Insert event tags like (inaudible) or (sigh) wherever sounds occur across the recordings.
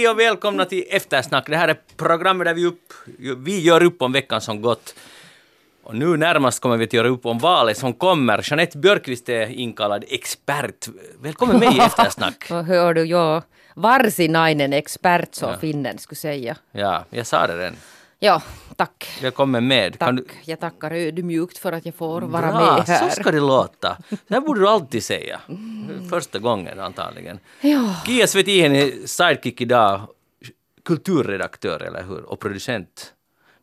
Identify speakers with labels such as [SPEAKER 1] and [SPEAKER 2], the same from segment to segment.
[SPEAKER 1] Hej och välkomna till Eftersnack. Det här är programmet där vi, upp, vi gör upp om veckan som gått. Och nu närmast kommer vi att göra upp om valet som kommer. Jeanette Björkqvist är inkallad expert. Välkommen med i (laughs) Eftersnack.
[SPEAKER 2] Hör du, jag varsinainen expert som ja. finnen skulle säga.
[SPEAKER 1] Ja, jag sa det redan.
[SPEAKER 2] Ja, tack.
[SPEAKER 1] Välkommen med.
[SPEAKER 2] Tack. Du... Jag tackar ödmjukt för att jag får vara
[SPEAKER 1] Bra,
[SPEAKER 2] med här.
[SPEAKER 1] så ska det låta. Det här borde du alltid säga. Första gången antagligen.
[SPEAKER 2] Ja.
[SPEAKER 1] Svetien är sidekick idag. Kulturredaktör, eller hur? Och producent.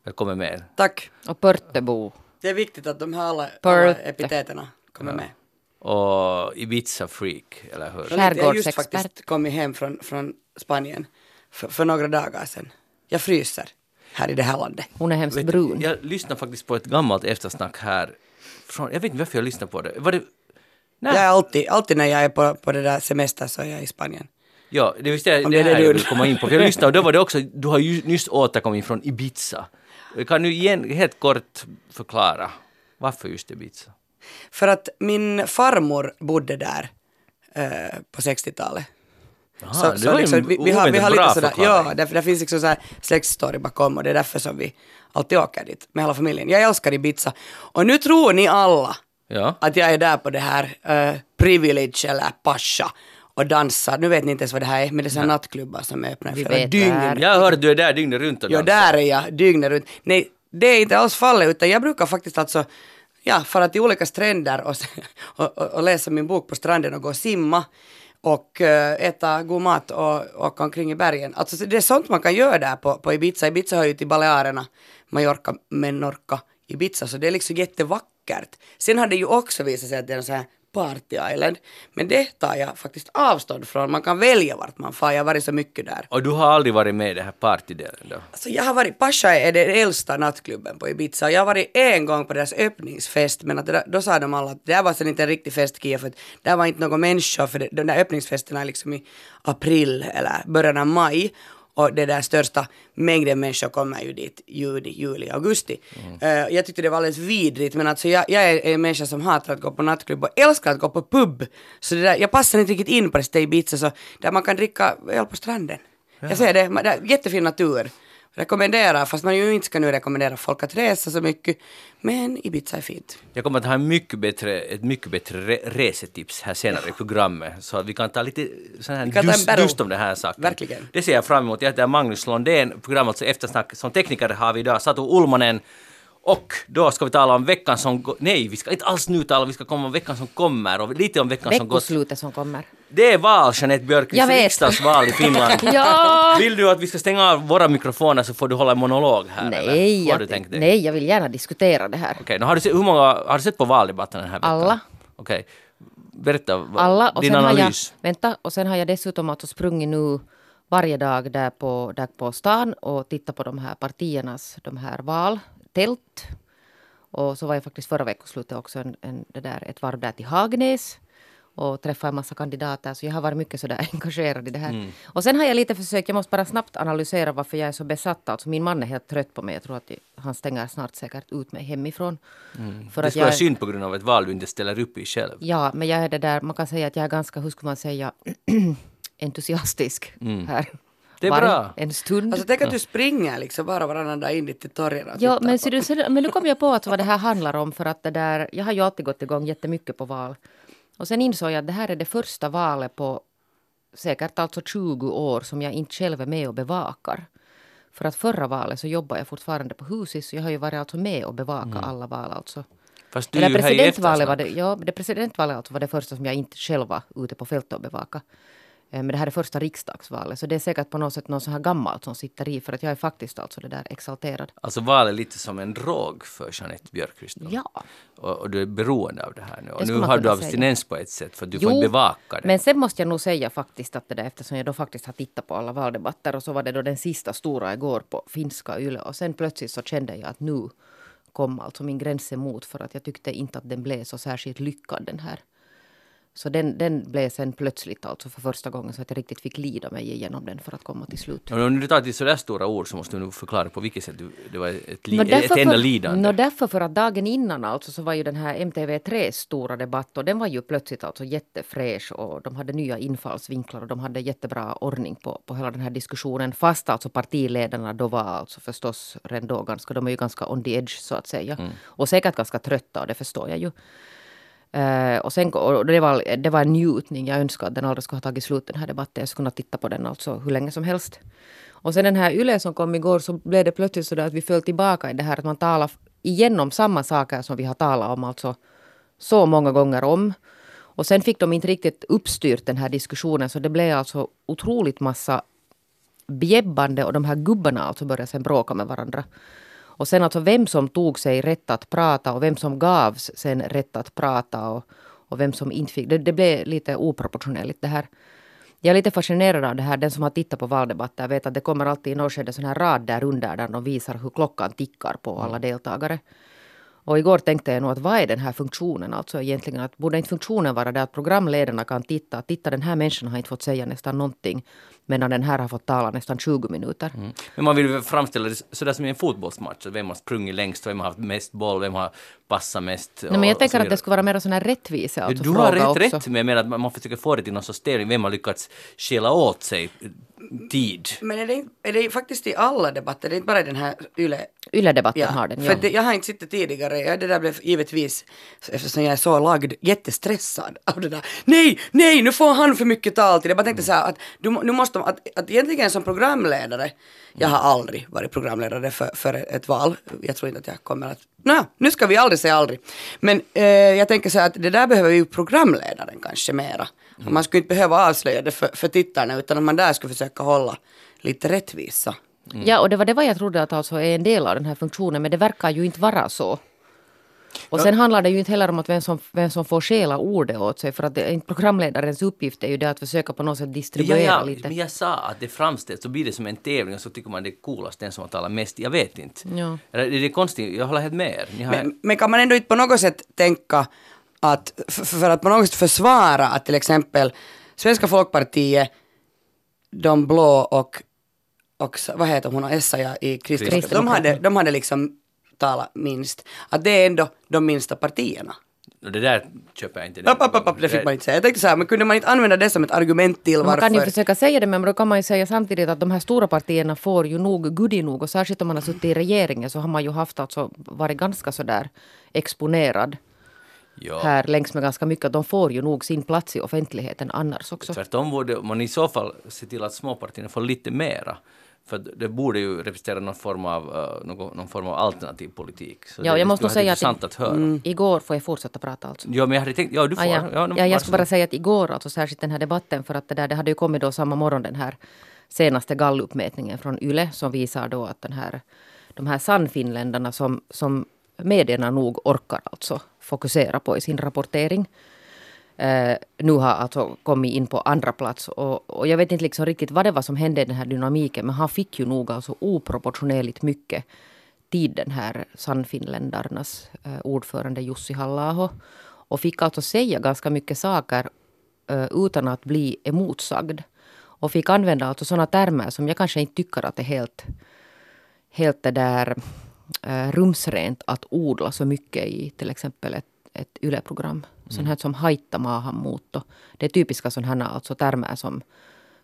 [SPEAKER 1] Välkommen med.
[SPEAKER 3] Tack.
[SPEAKER 2] Och Pörtebo.
[SPEAKER 3] Det är viktigt att de här alla, alla epiteterna kommer ja. med.
[SPEAKER 1] Och Ibiza-freak, eller hur?
[SPEAKER 3] Jag har just faktiskt kommit hem från, från Spanien för, för några dagar sedan. Jag fryser här i det här landet.
[SPEAKER 2] Hon är hemskt vet, brun.
[SPEAKER 1] Jag lyssnade faktiskt på ett gammalt eftersnack här. Från, jag vet inte varför jag lyssnade på det. Var det
[SPEAKER 3] Nej. Jag är alltid, alltid när jag är på, på det där semester så är jag i Spanien.
[SPEAKER 1] Ja, det visste jag, det, det här jag vill komma in på. För jag lyssnade och då var det också, du har ju nyss återkommit från Ibiza. Kan du igen helt kort förklara varför just Ibiza?
[SPEAKER 3] För att min farmor bodde där eh, på 60-talet.
[SPEAKER 1] Aha, så, det så var liksom, vi, vi, har, vi har lite sådär,
[SPEAKER 3] ja, det, det finns liksom så här släktstory bakom och det är därför som vi alltid åker dit med hela familjen. Jag älskar Ibiza. Och nu tror ni alla ja. att jag är där på det här uh, privilege eller pascha och dansar. Nu vet ni inte ens vad det här är, men det är sådana nattklubbar som är öppna flera dygn.
[SPEAKER 1] Jag har hört att du är där dygnet runt och
[SPEAKER 3] dansar. Ja, där är jag dygnet runt. Nej, det är inte alls fallet, utan jag brukar faktiskt alltså ja, fara till olika stränder och, (laughs) och, och, och läsa min bok på stranden och gå och simma och eh, äta god mat och åka omkring i bergen. Alltså det är sånt man kan göra där på, på Ibiza. Ibiza hör ju till Balearerna, Mallorca, Menorca, Ibiza, så det är liksom jättevackert. Sen har det ju också visat sig att det är så här Party Island. Men det tar jag faktiskt avstånd från. Man kan välja vart man far. Jag har varit så mycket där.
[SPEAKER 1] Och du har aldrig varit med i den här partydelen då?
[SPEAKER 3] Alltså jag har varit, Pasha är den äldsta nattklubben på Ibiza. Jag har varit en gång på deras öppningsfest men att då, då sa de alla att det här var sen inte en riktig fest Kia för att det var inte någon människa för de där öppningsfesterna är liksom i april eller början av maj och det där största mängden människor kommer ju dit juni, juli, augusti. Mm. Uh, jag tyckte det var alldeles vidrigt men alltså jag, jag är en människa som hatar att gå på nattklubb och älskar att gå på pub. Så det där, jag passar inte riktigt in på det Ibiza så där man kan dricka öl på stranden. Ja. Jag säger det, jättefin natur rekommenderar, fast man ju inte ska nu rekommendera folk att resa så mycket. Men Ibiza är fint.
[SPEAKER 1] Jag kommer att ha en mycket bättre, ett mycket bättre re resetips här senare i programmet. Så att vi kan ta lite sån här just, just om det här saken.
[SPEAKER 3] Verkligen.
[SPEAKER 1] Det ser jag fram emot. Jag heter Magnus Londén, programmet alltså Eftersnack. Som tekniker har vi idag Satu Ulmanen. Och då ska vi tala om veckan som. Nej, vi ska inte alls nu tala, vi ska komma om veckan som kommer och lite om veckan som gått.
[SPEAKER 2] Veckoslutet som kommer.
[SPEAKER 1] Det är val, Jeanette Björkqvist, riksdagsval i Finland. (laughs)
[SPEAKER 2] ja.
[SPEAKER 1] Vill du att vi ska stänga av våra mikrofoner så får du hålla en monolog här?
[SPEAKER 2] Nej, jag, du nej jag vill gärna diskutera det här.
[SPEAKER 1] Okej, okay, har, du sett, hur många, har du sett på valdebatten den här veckan?
[SPEAKER 2] Alla.
[SPEAKER 1] Okej. Okay. Berätta,
[SPEAKER 2] Alla,
[SPEAKER 1] och din sen analys.
[SPEAKER 2] Har jag, vänta, och sen har jag dessutom alltså sprungit nu varje dag där på, där på stan och tittat på de här partiernas de här valtält och så var jag faktiskt förra veckoslutet också en, en, det där, ett varv där till Hagnäs och träffade en massa kandidater. Så jag har varit mycket sådär (laughs) engagerad i det här. Mm. Och sen har jag lite försökt, jag måste bara snabbt analysera varför jag är så besatt. Alltså min man är helt trött på mig. Jag tror att han stänger snart säkert ut mig hemifrån.
[SPEAKER 1] Mm. För det skulle vara synd på grund av ett val du inte ställer upp i själv.
[SPEAKER 2] Ja, men jag är det där, man kan säga att jag är ganska, hur ska man säga, (clears throat) entusiastisk mm. här.
[SPEAKER 1] Det är bra.
[SPEAKER 2] En stund.
[SPEAKER 3] Alltså tänk att du springer liksom bara varannan dag in till torgen
[SPEAKER 2] Ja, men, så du, men nu kom jag på att vad det här handlar om för att det där, jag har ju alltid gått igång jättemycket på val. Och sen insåg jag att det här är det första valet på säkert alltså 20 år som jag inte själv är med och bevakar. För att förra valet så jobbade jag fortfarande på Husis så jag har ju varit alltså med och bevaka mm. alla val alltså.
[SPEAKER 1] Fast du Eller presidentvalet
[SPEAKER 2] var det, ja, det presidentvalet alltså var det första som jag inte själv var ute på fältet och bevaka. Eh, men det här är första riksdagsvalet, så det är säkert på något sätt något så här gammalt som sitter i, för att jag är faktiskt alltså det där exalterad.
[SPEAKER 1] Alltså valet är lite som en drog för Jeanette Björkqvist?
[SPEAKER 2] Ja.
[SPEAKER 1] Och, och, du är beroende av det här nu. Och nu har du abstinens på ett sätt, för du jo, får bevaka det.
[SPEAKER 2] men sen måste jag nog säga faktiskt att det där, eftersom jag då faktiskt har tittat på alla valdebatter, och så var det då den sista stora igår på finska YLE, och sen plötsligt så kände jag att nu kom alltså min gräns emot, för att jag tyckte inte att den blev så särskilt lyckad den här Så den, den blev sen plötsligt alltså för första gången så att jag riktigt fick lida mig igenom den för att komma till slut.
[SPEAKER 1] Men om du tar till sådär stora ord så måste du nog förklara på vilket sätt du, det var ett, li, ett enda lidande.
[SPEAKER 2] nå, därför för att dagen innan alltså så var ju den här MTV3 stora debatt och den var ju plötsligt alltså jättefräsch och de hade nya infallsvinklar och de hade jättebra ordning på, på hela den här diskussionen. Fast alltså partiledarna då var alltså förstås redan då ganska, de är ju ganska on the edge så att säga.
[SPEAKER 1] Mm.
[SPEAKER 2] Och säkert ganska trötta och det förstår jag ju. Uh, och sen, och det, var, det var en njutning. Jag önskar att den aldrig skulle ha tagit slut den här debatten. Jag skulle kunna titta på den alltså hur länge som helst. Och sen den här YLE som kom igår så blev det plötsligt så att vi föll tillbaka i det här att man talar igenom samma saker som vi har talat om alltså så många gånger om. Och sen fick de inte riktigt uppstyrt den här diskussionen så det blev alltså otroligt massa bjäbbande och de här gubbarna alltså började sen bråka med varandra. Och sen alltså vem som tog sig rätt att prata och vem som gavs sen rätt att prata och, och vem som inte fick. Det, det blev lite oproportionerligt det här. Jag är lite fascinerad av det här. Den som har tittat på valdebatter vet att det kommer alltid i något skede sån här rad där under där de visar hur klockan tickar på alla deltagare. Och igår tänkte jag nog att vad är den här funktionen alltså egentligen? Att borde inte funktionen vara det att programledarna kan titta, titta den här människan har inte fått säga nästan någonting medan den här har fått tala nästan 20 minuter.
[SPEAKER 1] Mm. Men man vill ju framställa det sådär som i en fotbollsmatch. Vem har sprungit längst, vem har haft mest boll, vem har passat mest.
[SPEAKER 2] Nej, men jag tänker att det skulle vara mer sån här rättvisa. Alltså
[SPEAKER 1] du har rätt,
[SPEAKER 2] också.
[SPEAKER 1] rätt, men jag menar att man försöker få det till någon sorts tävling. Vem har lyckats stjäla åt sig tid?
[SPEAKER 3] Men är det, är det faktiskt i alla debatter, det är inte bara den här YLE
[SPEAKER 2] Yle-debatten har den,
[SPEAKER 3] för
[SPEAKER 2] ja.
[SPEAKER 3] det, jag har inte sett det tidigare. Ja, det där blev givetvis, eftersom jag är så lagd, jättestressad av det där. Nej, nej, nu får han för mycket taletid. Jag bara tänkte så här att du, nu måste, att, att egentligen som programledare, jag har aldrig varit programledare för, för ett val. Jag tror inte att jag kommer att, no, nu ska vi aldrig säga aldrig. Men eh, jag tänker så här att det där behöver ju programledaren kanske mera. Mm. Man skulle inte behöva avslöja det för, för tittarna utan att man där skulle försöka hålla lite rättvisa.
[SPEAKER 2] Ja, och det var det var jag trodde att alltså är en del av den här funktionen, men det verkar ju inte vara så. Och sen handlar det ju inte heller om att vem som, vem som får stjäla ordet åt sig, för att det, programledarens uppgift är ju det att försöka på något sätt
[SPEAKER 1] Ja,
[SPEAKER 2] distribuera
[SPEAKER 1] ja,
[SPEAKER 2] lite.
[SPEAKER 1] men jag sa att det framställs, så blir det som en tävling och så tycker man det är coolast den som har talat mest. Jag vet inte.
[SPEAKER 2] Ja.
[SPEAKER 1] Eller Det är konstigt, jag håller helt med er. Har,
[SPEAKER 3] Men, men kan man ändå inte på något sätt tänka att för att på något sätt försvara att till exempel Svenska Folkpartiet, de blå och, och vad heter hon, Essa i Kristdemokraterna, de hade, de hade liksom talat minst. Att det är ändå de minsta partierna.
[SPEAKER 1] Och det där köper jag inte.
[SPEAKER 3] Upp, upp, upp, upp, det fick man inte säga. Jag tänkte så här, men kunde man inte använda det som ett argument till
[SPEAKER 2] Man kan ju
[SPEAKER 3] varför?
[SPEAKER 2] försöka säga det, men då kan man ju säga samtidigt att de här stora partierna får ju nog goodie nog. Och särskilt om man har suttit i regeringen så har man ju haft alltså varit ganska sådär exponerad
[SPEAKER 1] Ja.
[SPEAKER 2] här längs med ganska mycket. De får ju nog sin plats i offentligheten annars också.
[SPEAKER 1] Tvärtom borde man i så fall se till att småpartierna får lite mera. För det borde ju representera någon form av, uh, någon, någon form av alternativ politik. Så
[SPEAKER 2] Ja,
[SPEAKER 1] det
[SPEAKER 2] jag måste
[SPEAKER 1] skulle
[SPEAKER 2] säga att
[SPEAKER 1] att höra.
[SPEAKER 2] Igår får jag fortsätta prata alltså.
[SPEAKER 1] Ja, men jag hade tänkt, ja du får.
[SPEAKER 2] Ah, ja.
[SPEAKER 1] Ja,
[SPEAKER 2] Ja, jag ska bara säga att igår, alltså särskilt den här debatten, för att det, där, det hade ju kommit då samma morgon den här senaste gallupmätningen från YLE som visar då att den här, de här sannfinländarna som, som medierna nog orkar alltså fokusera på i sin rapportering eh, nu har alltså kommit in på andra plats. Och, och jag vet inte liksom riktigt vad det var som hände i den här dynamiken men han fick ju nog alltså oproportionerligt mycket tid den här Sannfinländarnas eh, ordförande Jussi halla och fick alltså säga ganska mycket saker eh, utan att bli emotsagd. Och fick använda alltså sådana termer som jag kanske inte tycker att det är helt, helt det där eh, rumsrent att odla så mycket i till exempel ett, ett YLE-program. Sånt här som haitta maahanmuutto. Det är typiska sådana alltså termer som,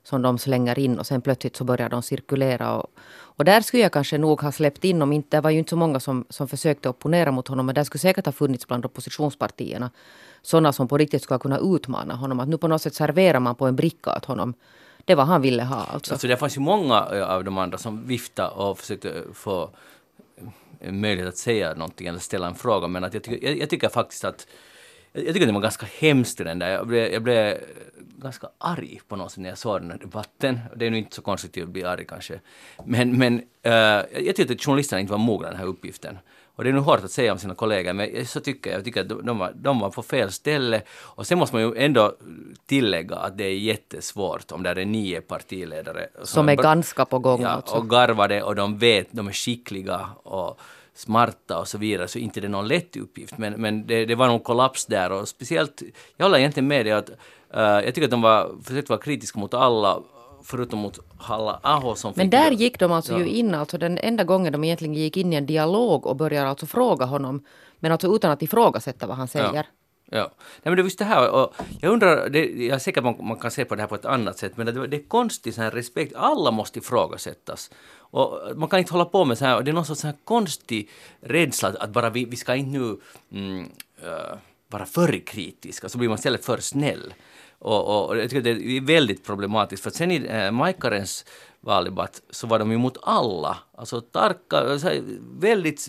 [SPEAKER 2] som de slänger in och sen plötsligt så börjar de cirkulera. Och, och där skulle jag kanske nog ha släppt in, om inte, det var ju inte så många som, som försökte opponera mot honom, men där skulle säkert ha funnits bland oppositionspartierna sådana som på riktigt skulle kunna utmana honom. Att nu på något sätt serverar man på en bricka åt honom. Det var han ville ha alltså.
[SPEAKER 1] Alltså det fanns ju många av de andra som viftade och försökte få möjlighet att säga någonting eller ställa en fråga. Men att jag, tycker, jag, jag tycker faktiskt att jag tycker det var ganska hemskt den där. Jag blev, jag blev ganska arg på något sätt när jag såg den här debatten. Det är nu inte så konstigt att bli arg kanske. Men, men uh, jag tyckte att journalisterna inte var mogna den här uppgiften. Och det är nog hårt att säga om sina kollegor, men så tycker jag. Jag tycker att de, var, de var på fel ställe. Och sen måste man ju ändå tillägga att det är jättesvårt om det är nio partiledare.
[SPEAKER 2] Som är
[SPEAKER 1] bra-
[SPEAKER 2] ganska på gång
[SPEAKER 1] ja,
[SPEAKER 2] alltså.
[SPEAKER 1] och garvade och de vet, de är skickliga och smarta och så vidare, så inte det är någon lätt uppgift. Men, men det, det var någon kollaps där och speciellt, jag håller egentligen med dig att uh, jag tycker att de var, försökte vara kritiska mot alla förutom mot Halla Aho som
[SPEAKER 2] Men
[SPEAKER 1] fick
[SPEAKER 2] där
[SPEAKER 1] det-
[SPEAKER 2] gick de alltså
[SPEAKER 1] Ja.
[SPEAKER 2] ju in, alltså den enda gången de egentligen gick in i en dialog och började alltså fråga honom, men alltså utan att ifrågasätta vad han säger.
[SPEAKER 1] Ja. Nej, men det just det här, och jag undrar, det, jag är säker på att man, man kan se på det här på ett annat sätt, men det, det är konstigt sån här respekt, alla måste ifrågasättas. Och man kan inte hålla på med så här, och det är någon sorts här konstig rädsla att, bara vi, vi ska inte nu mm, äh, vara för kritiska, så blir man istället för snäll. Och, och, och jag tycker det är väldigt problematiskt, för sen i eh, äh, Majkarens valdebatt så var de ju mot alla, alltså tarka, väldigt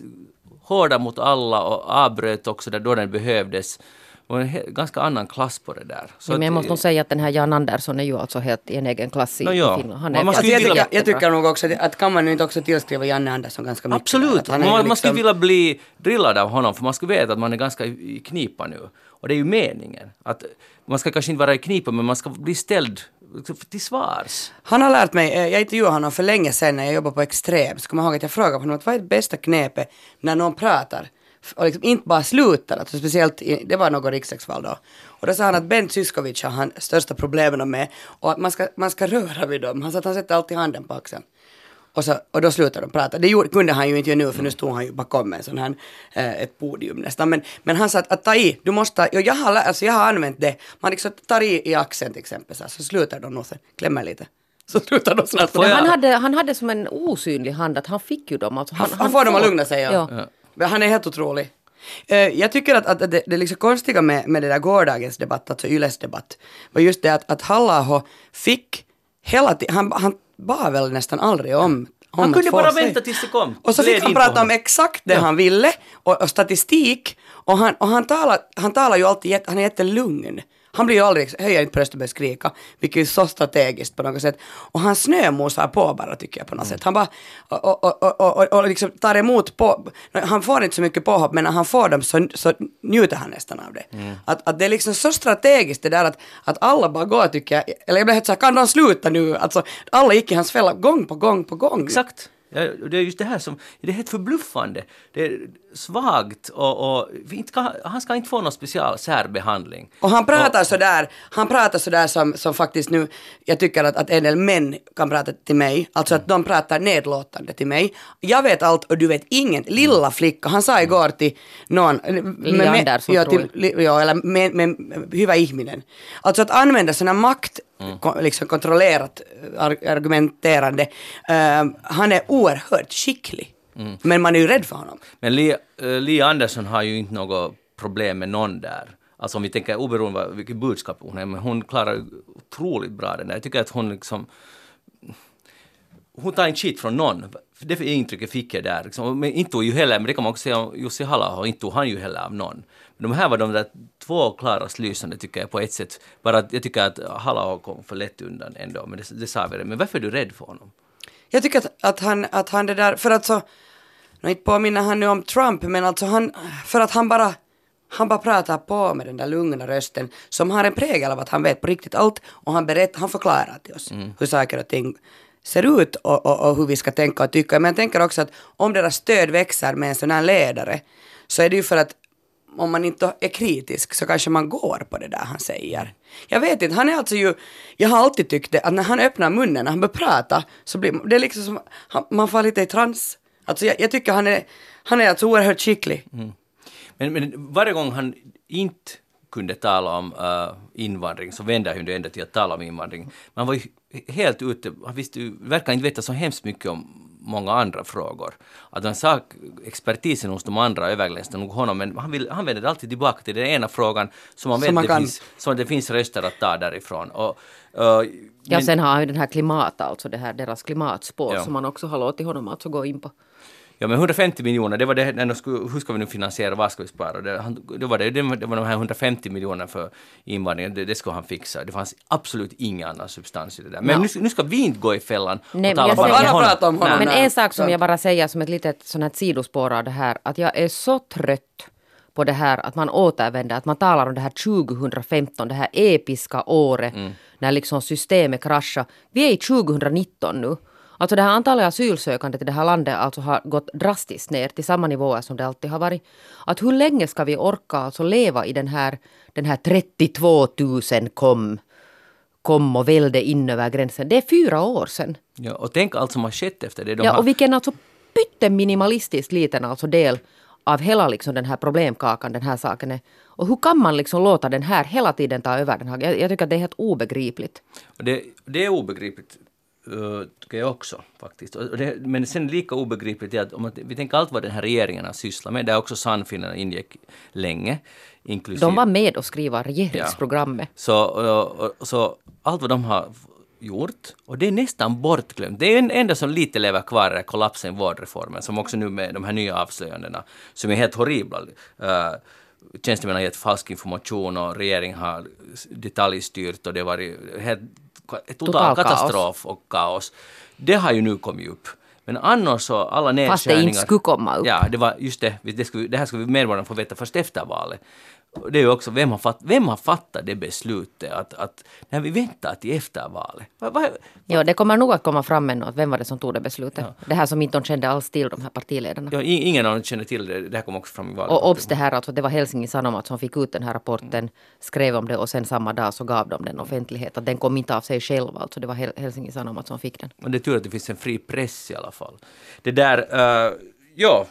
[SPEAKER 1] hårda mot alla och avbröt också där då den behövdes. Och en ganska annan klass på det där. Så
[SPEAKER 2] men jag
[SPEAKER 1] att-
[SPEAKER 2] måste nog säga att den här Jan Andersson är ju alltså helt i en egen klass i,
[SPEAKER 1] Nå ja.
[SPEAKER 2] Finland. Han
[SPEAKER 1] Man
[SPEAKER 2] är
[SPEAKER 1] måste
[SPEAKER 3] Alltså jag, tycker, jag tycker nog också att, att kan man inte också tillskriva Janne Andersson ganska mycket.
[SPEAKER 1] Absolut, man,
[SPEAKER 3] ju
[SPEAKER 1] man skulle
[SPEAKER 3] liksom-
[SPEAKER 1] vilja bli drillad av honom för man skulle veta att man är ganska i knipa nu. Och det är ju meningen. Att man ska kanske inte vara i knipa men man ska bli ställd till svars.
[SPEAKER 3] Han har lärt mig, eh, jag intervjuade honom för länge sedan när jag jobbade på Extrem, så kommer jag ihåg att jag frågade honom att vad är det bästa knepet när någon pratar och liksom inte bara slutar, alltså speciellt i, det var något riksdagsval då. Och då sa han att Bent Syskovic har han största problemen med och att man ska, man ska röra vid dem. Han sa att han sätter alltid handen på axeln. Och, så, och då slutar de prata. Det gjorde, kunde han ju inte göra nu för nu stod han ju bakom en sån här, eh, ett podium nästan. Men, men han sa att, att ta i, du måste, ja, jag, har, alltså jag har använt det, man liksom tar i i axeln till exempel så, här, så slutar de nog sen, klämmer lite. (laughs) Så slutar de snart.
[SPEAKER 2] Han, hade, han hade som en osynlig hand att han fick ju dem. Alltså
[SPEAKER 3] Han, han får dem att lugna sig. Ja.
[SPEAKER 2] Ja.
[SPEAKER 3] Han är helt otrolig. Eh, Jag tycker att, att det, det liksom konstiga med, med det där gårdagens debatt, alltså Yles debatt, var just det att, att Halla fick hela han, han bad väl nästan aldrig om,
[SPEAKER 1] Han kunde bara
[SPEAKER 3] sig.
[SPEAKER 1] vänta tills det kom.
[SPEAKER 3] Och så fick han prata om exakt det
[SPEAKER 1] Ja.
[SPEAKER 3] han ville och, och statistik och han, och han talar, han talar ju alltid, han är jättelugn. Han blir ju aldrig, höjer inte rösten och börjar skrika, vilket är så strategiskt på något sätt. Och han snömosar på bara tycker jag på något sätt. Han bara, och, och, och, och, och, liksom tar emot på, han får inte så mycket påhopp men när han får dem så, så njuter han nästan av det. Att, att det är liksom så strategiskt det där att, att alla bara går tycker jag, eller jag blev helt såhär, kan de sluta nu? Alltså alla gick i hans fälla gång på gång på gång.
[SPEAKER 1] Exakt. Ja, det är just det här som, det är helt förbluffande. Det svagt och, och kan, han ska inte få någon special särbehandling.
[SPEAKER 3] Och han pratar sådär, han pratar sådär som, som faktiskt nu, jag tycker att, att en del män kan prata till mig, alltså att de pratar nedlåtande till mig. Jag vet allt och du vet ingen. Lilla flicka, han sa igår till någon,
[SPEAKER 2] Li Andersson,
[SPEAKER 3] ja, till, ja, eller med, med, hyvä ihminen. Alltså att använda här makt, ko, liksom kontrollerat ar- argumenterande, eh, han är oerhört skicklig. Men man är ju rädd för honom.
[SPEAKER 1] Men Li, eh, Andersson har ju inte något problem med någon där. Alltså om vi tänker oberoende av vilket budskap hon är, men hon klarar otroligt bra den där. Jag tycker att hon liksom hon tar inte skit från någon. Det intrycket fick jag där. Liksom. Men inte ju heller, men det kan man också säga om Jussi halla inte tog han ju heller av någon. Men de här var de där två klarast lysande tycker jag på ett sätt. Bara att jag tycker att halla kom för lätt undan ändå, men det, det sa vi det. Men varför är du rädd för honom?
[SPEAKER 3] Jag tycker att, att, han, att han det där, för att så, nu inte påminner han nu om Trump, men alltså han, för att han bara, han bara pratar på med den där lugna rösten som har en prägel av att han vet på riktigt allt och han berättar, han förklarar till oss hur saker och ting ser ut och, och, och hur vi ska tänka och tycka. Men jag tänker också att om deras stöd växer med en sån här ledare så är det ju för att om man inte är kritisk så kanske man går på det där han säger. Jag vet inte, han är alltså ju, jag har alltid tyckt det, att när han öppnar munnen, när han börjar prata, så blir det är liksom som, han, man får lite i trans. Alltså jag, jag tycker han är, han är alltså oerhört skicklig. Mm.
[SPEAKER 1] Men, men varje gång han inte kunde tala om uh, invandring så vände han ju ändå till att tala om invandring. Man var ju helt ute, han visste ju, verkar inte veta så hemskt mycket om många andra frågor. Att han sa expertisen hos de andra överglänste nog honom, men han, vill, han vände alltid tillbaka till den ena frågan som man
[SPEAKER 3] Som
[SPEAKER 1] vet
[SPEAKER 3] man
[SPEAKER 1] det,
[SPEAKER 3] kan.
[SPEAKER 1] finns, som det finns röster att ta därifrån. Och, uh,
[SPEAKER 2] Ja,
[SPEAKER 1] men-
[SPEAKER 2] sen har han ju den här klimat, alltså det här deras klimatspår
[SPEAKER 1] Ja.
[SPEAKER 2] som man också har låtit honom alltså gå in på.
[SPEAKER 1] Ja men 150 miljoner, det var det, när de skulle, hur ska vi nu finansiera, vad ska vi spara? Det, han, det, var det, det var de här 150 miljoner för invandringen, det, det skulle han fixa. Det fanns absolut ingen annan substans i det där. Men
[SPEAKER 2] Ja.
[SPEAKER 1] nu, nu ska vi inte gå i fällan
[SPEAKER 2] Nej,
[SPEAKER 1] och
[SPEAKER 2] men
[SPEAKER 1] tala
[SPEAKER 2] jag
[SPEAKER 1] bara
[SPEAKER 2] säger-
[SPEAKER 1] om
[SPEAKER 3] Bara prata om honom.
[SPEAKER 2] Men en sak som jag bara säger som ett litet sånt här sidospår av det här, att jag är så trött på det här att man återvänder, att man talar om det här 2015, det här episka året
[SPEAKER 1] Mm.
[SPEAKER 2] när liksom systemet kraschar. Vi är i 2019 nu. Alltså det här antalet asylsökande till det här landet alltså har gått drastiskt ner till samma nivåer som det alltid har varit. Att hur länge ska vi orka alltså leva i den här, den här 32 000 kom, kom och välde in över gränsen. Det är fyra år sedan.
[SPEAKER 1] Ja, och tänk allt som har skett efter det. De
[SPEAKER 2] Ja,
[SPEAKER 1] har,
[SPEAKER 2] och vilken alltså pytteminimalistiskt liten alltså del av hela liksom den här problemkakan den här saken är. Och hur kan man liksom låta den här hela tiden ta över den här? Jag, jag tycker att det är helt obegripligt.
[SPEAKER 1] det, det är obegripligt, tycker jag också faktiskt. Det, men sen lika obegripligt är att om att vi tänker allt vad den här regeringen har sysslat med, där också Sannfinländarna ingick länge, inklusive...
[SPEAKER 2] De var med och skriva regeringsprogrammet.
[SPEAKER 1] Så, och, och, så allt vad de har gjort, och det är nästan bortglömt. Det är en enda som lite lever kvar är kollapsen i vårdreformen, som också nu med de här nya avslöjandena, som är helt horribla. Uh, tjänstemän har gett falsk information och regeringen har detaljstyrt och det varit helt, total, katastrof och kaos. Det har ju nu kommit upp. Men annars så alla nedskärningar...
[SPEAKER 2] Fast det inte skulle komma upp.
[SPEAKER 1] Ja, det var just det. Det, skulle, det här vi medborgarna få veta först efter valet. Det är också, vem har, fatt, vem har fattat det beslutet att, att när vi väntar till efter valet? Va, va,
[SPEAKER 2] Ja, det kommer nog att komma fram ännu att vem var det som tog det beslutet. Det här som inte de kände alls till, de här partiledarna.
[SPEAKER 1] ja, ingen av dem känner till det, det här kom också fram i valet.
[SPEAKER 2] Och obs det här alltså, det var Helsingin Sanomat som fick ut den här rapporten, skrev om det och sen samma dag så gav de den offentlighet. Att den kom inte av sig själv alltså, det var Hel- Helsingin Sanomat som fick den.
[SPEAKER 1] Men det är tur att det finns en fri press i alla fall. Det där, uh, ja,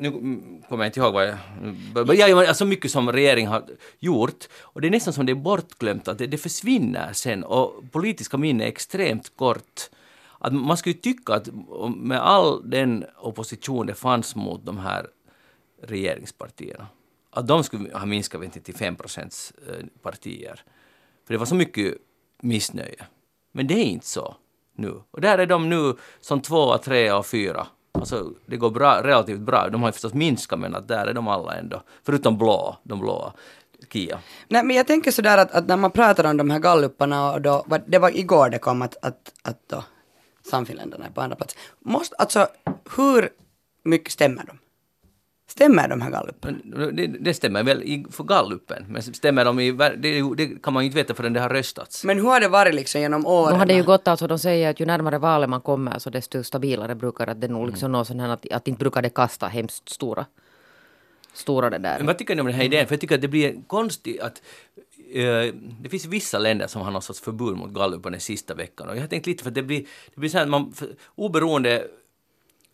[SPEAKER 1] nu mm, kommer jag inte ihåg vad jag... Ja, alltså mycket som regeringen har gjort. Och det är nästan som det är bortglömt, att det, det försvinner sen. Och politiska minne är extremt kort. Att man skulle tycka att med all den opposition det fanns mot de här regeringspartierna, att de skulle ha minskat inte, till 5 procents eh, partier. För det var så mycket missnöje. Men det är inte så nu. Och där är de nu som tvåa, trea och fyra. Alltså det går bra, relativt bra. De har ju förstås minskat men att där är de alla ändå. Förutom blå, de blåa. Kia.
[SPEAKER 3] Nej, men jag tänker sådär att, att när man pratar om de här galluparna och då, det var igår det kom att, att, att då Sannfinländarna är på andra plats. Måste, alltså, hur mycket stämmer de? Stämmer de här galluparna?
[SPEAKER 1] Men Det, det stämmer väl i, för gallupen, men stämmer de i... Det, det kan man ju inte veta förrän det har röstats.
[SPEAKER 3] Men hur har det varit liksom genom åren?
[SPEAKER 2] Nu har det ju gått alltså, de säger att ju närmare valet man kommer så desto stabilare brukar det nog liksom nå sån här att, att inte brukar det kasta hemskt stora, stora det där.
[SPEAKER 1] Men vad tycker ni om den här idén? För jag tycker att det blir konstigt att eh, det finns vissa länder som har någon sorts förbud mot gallupen den sista veckan. Och jag har tänkt lite för att det blir, det blir så här att man, för, oberoende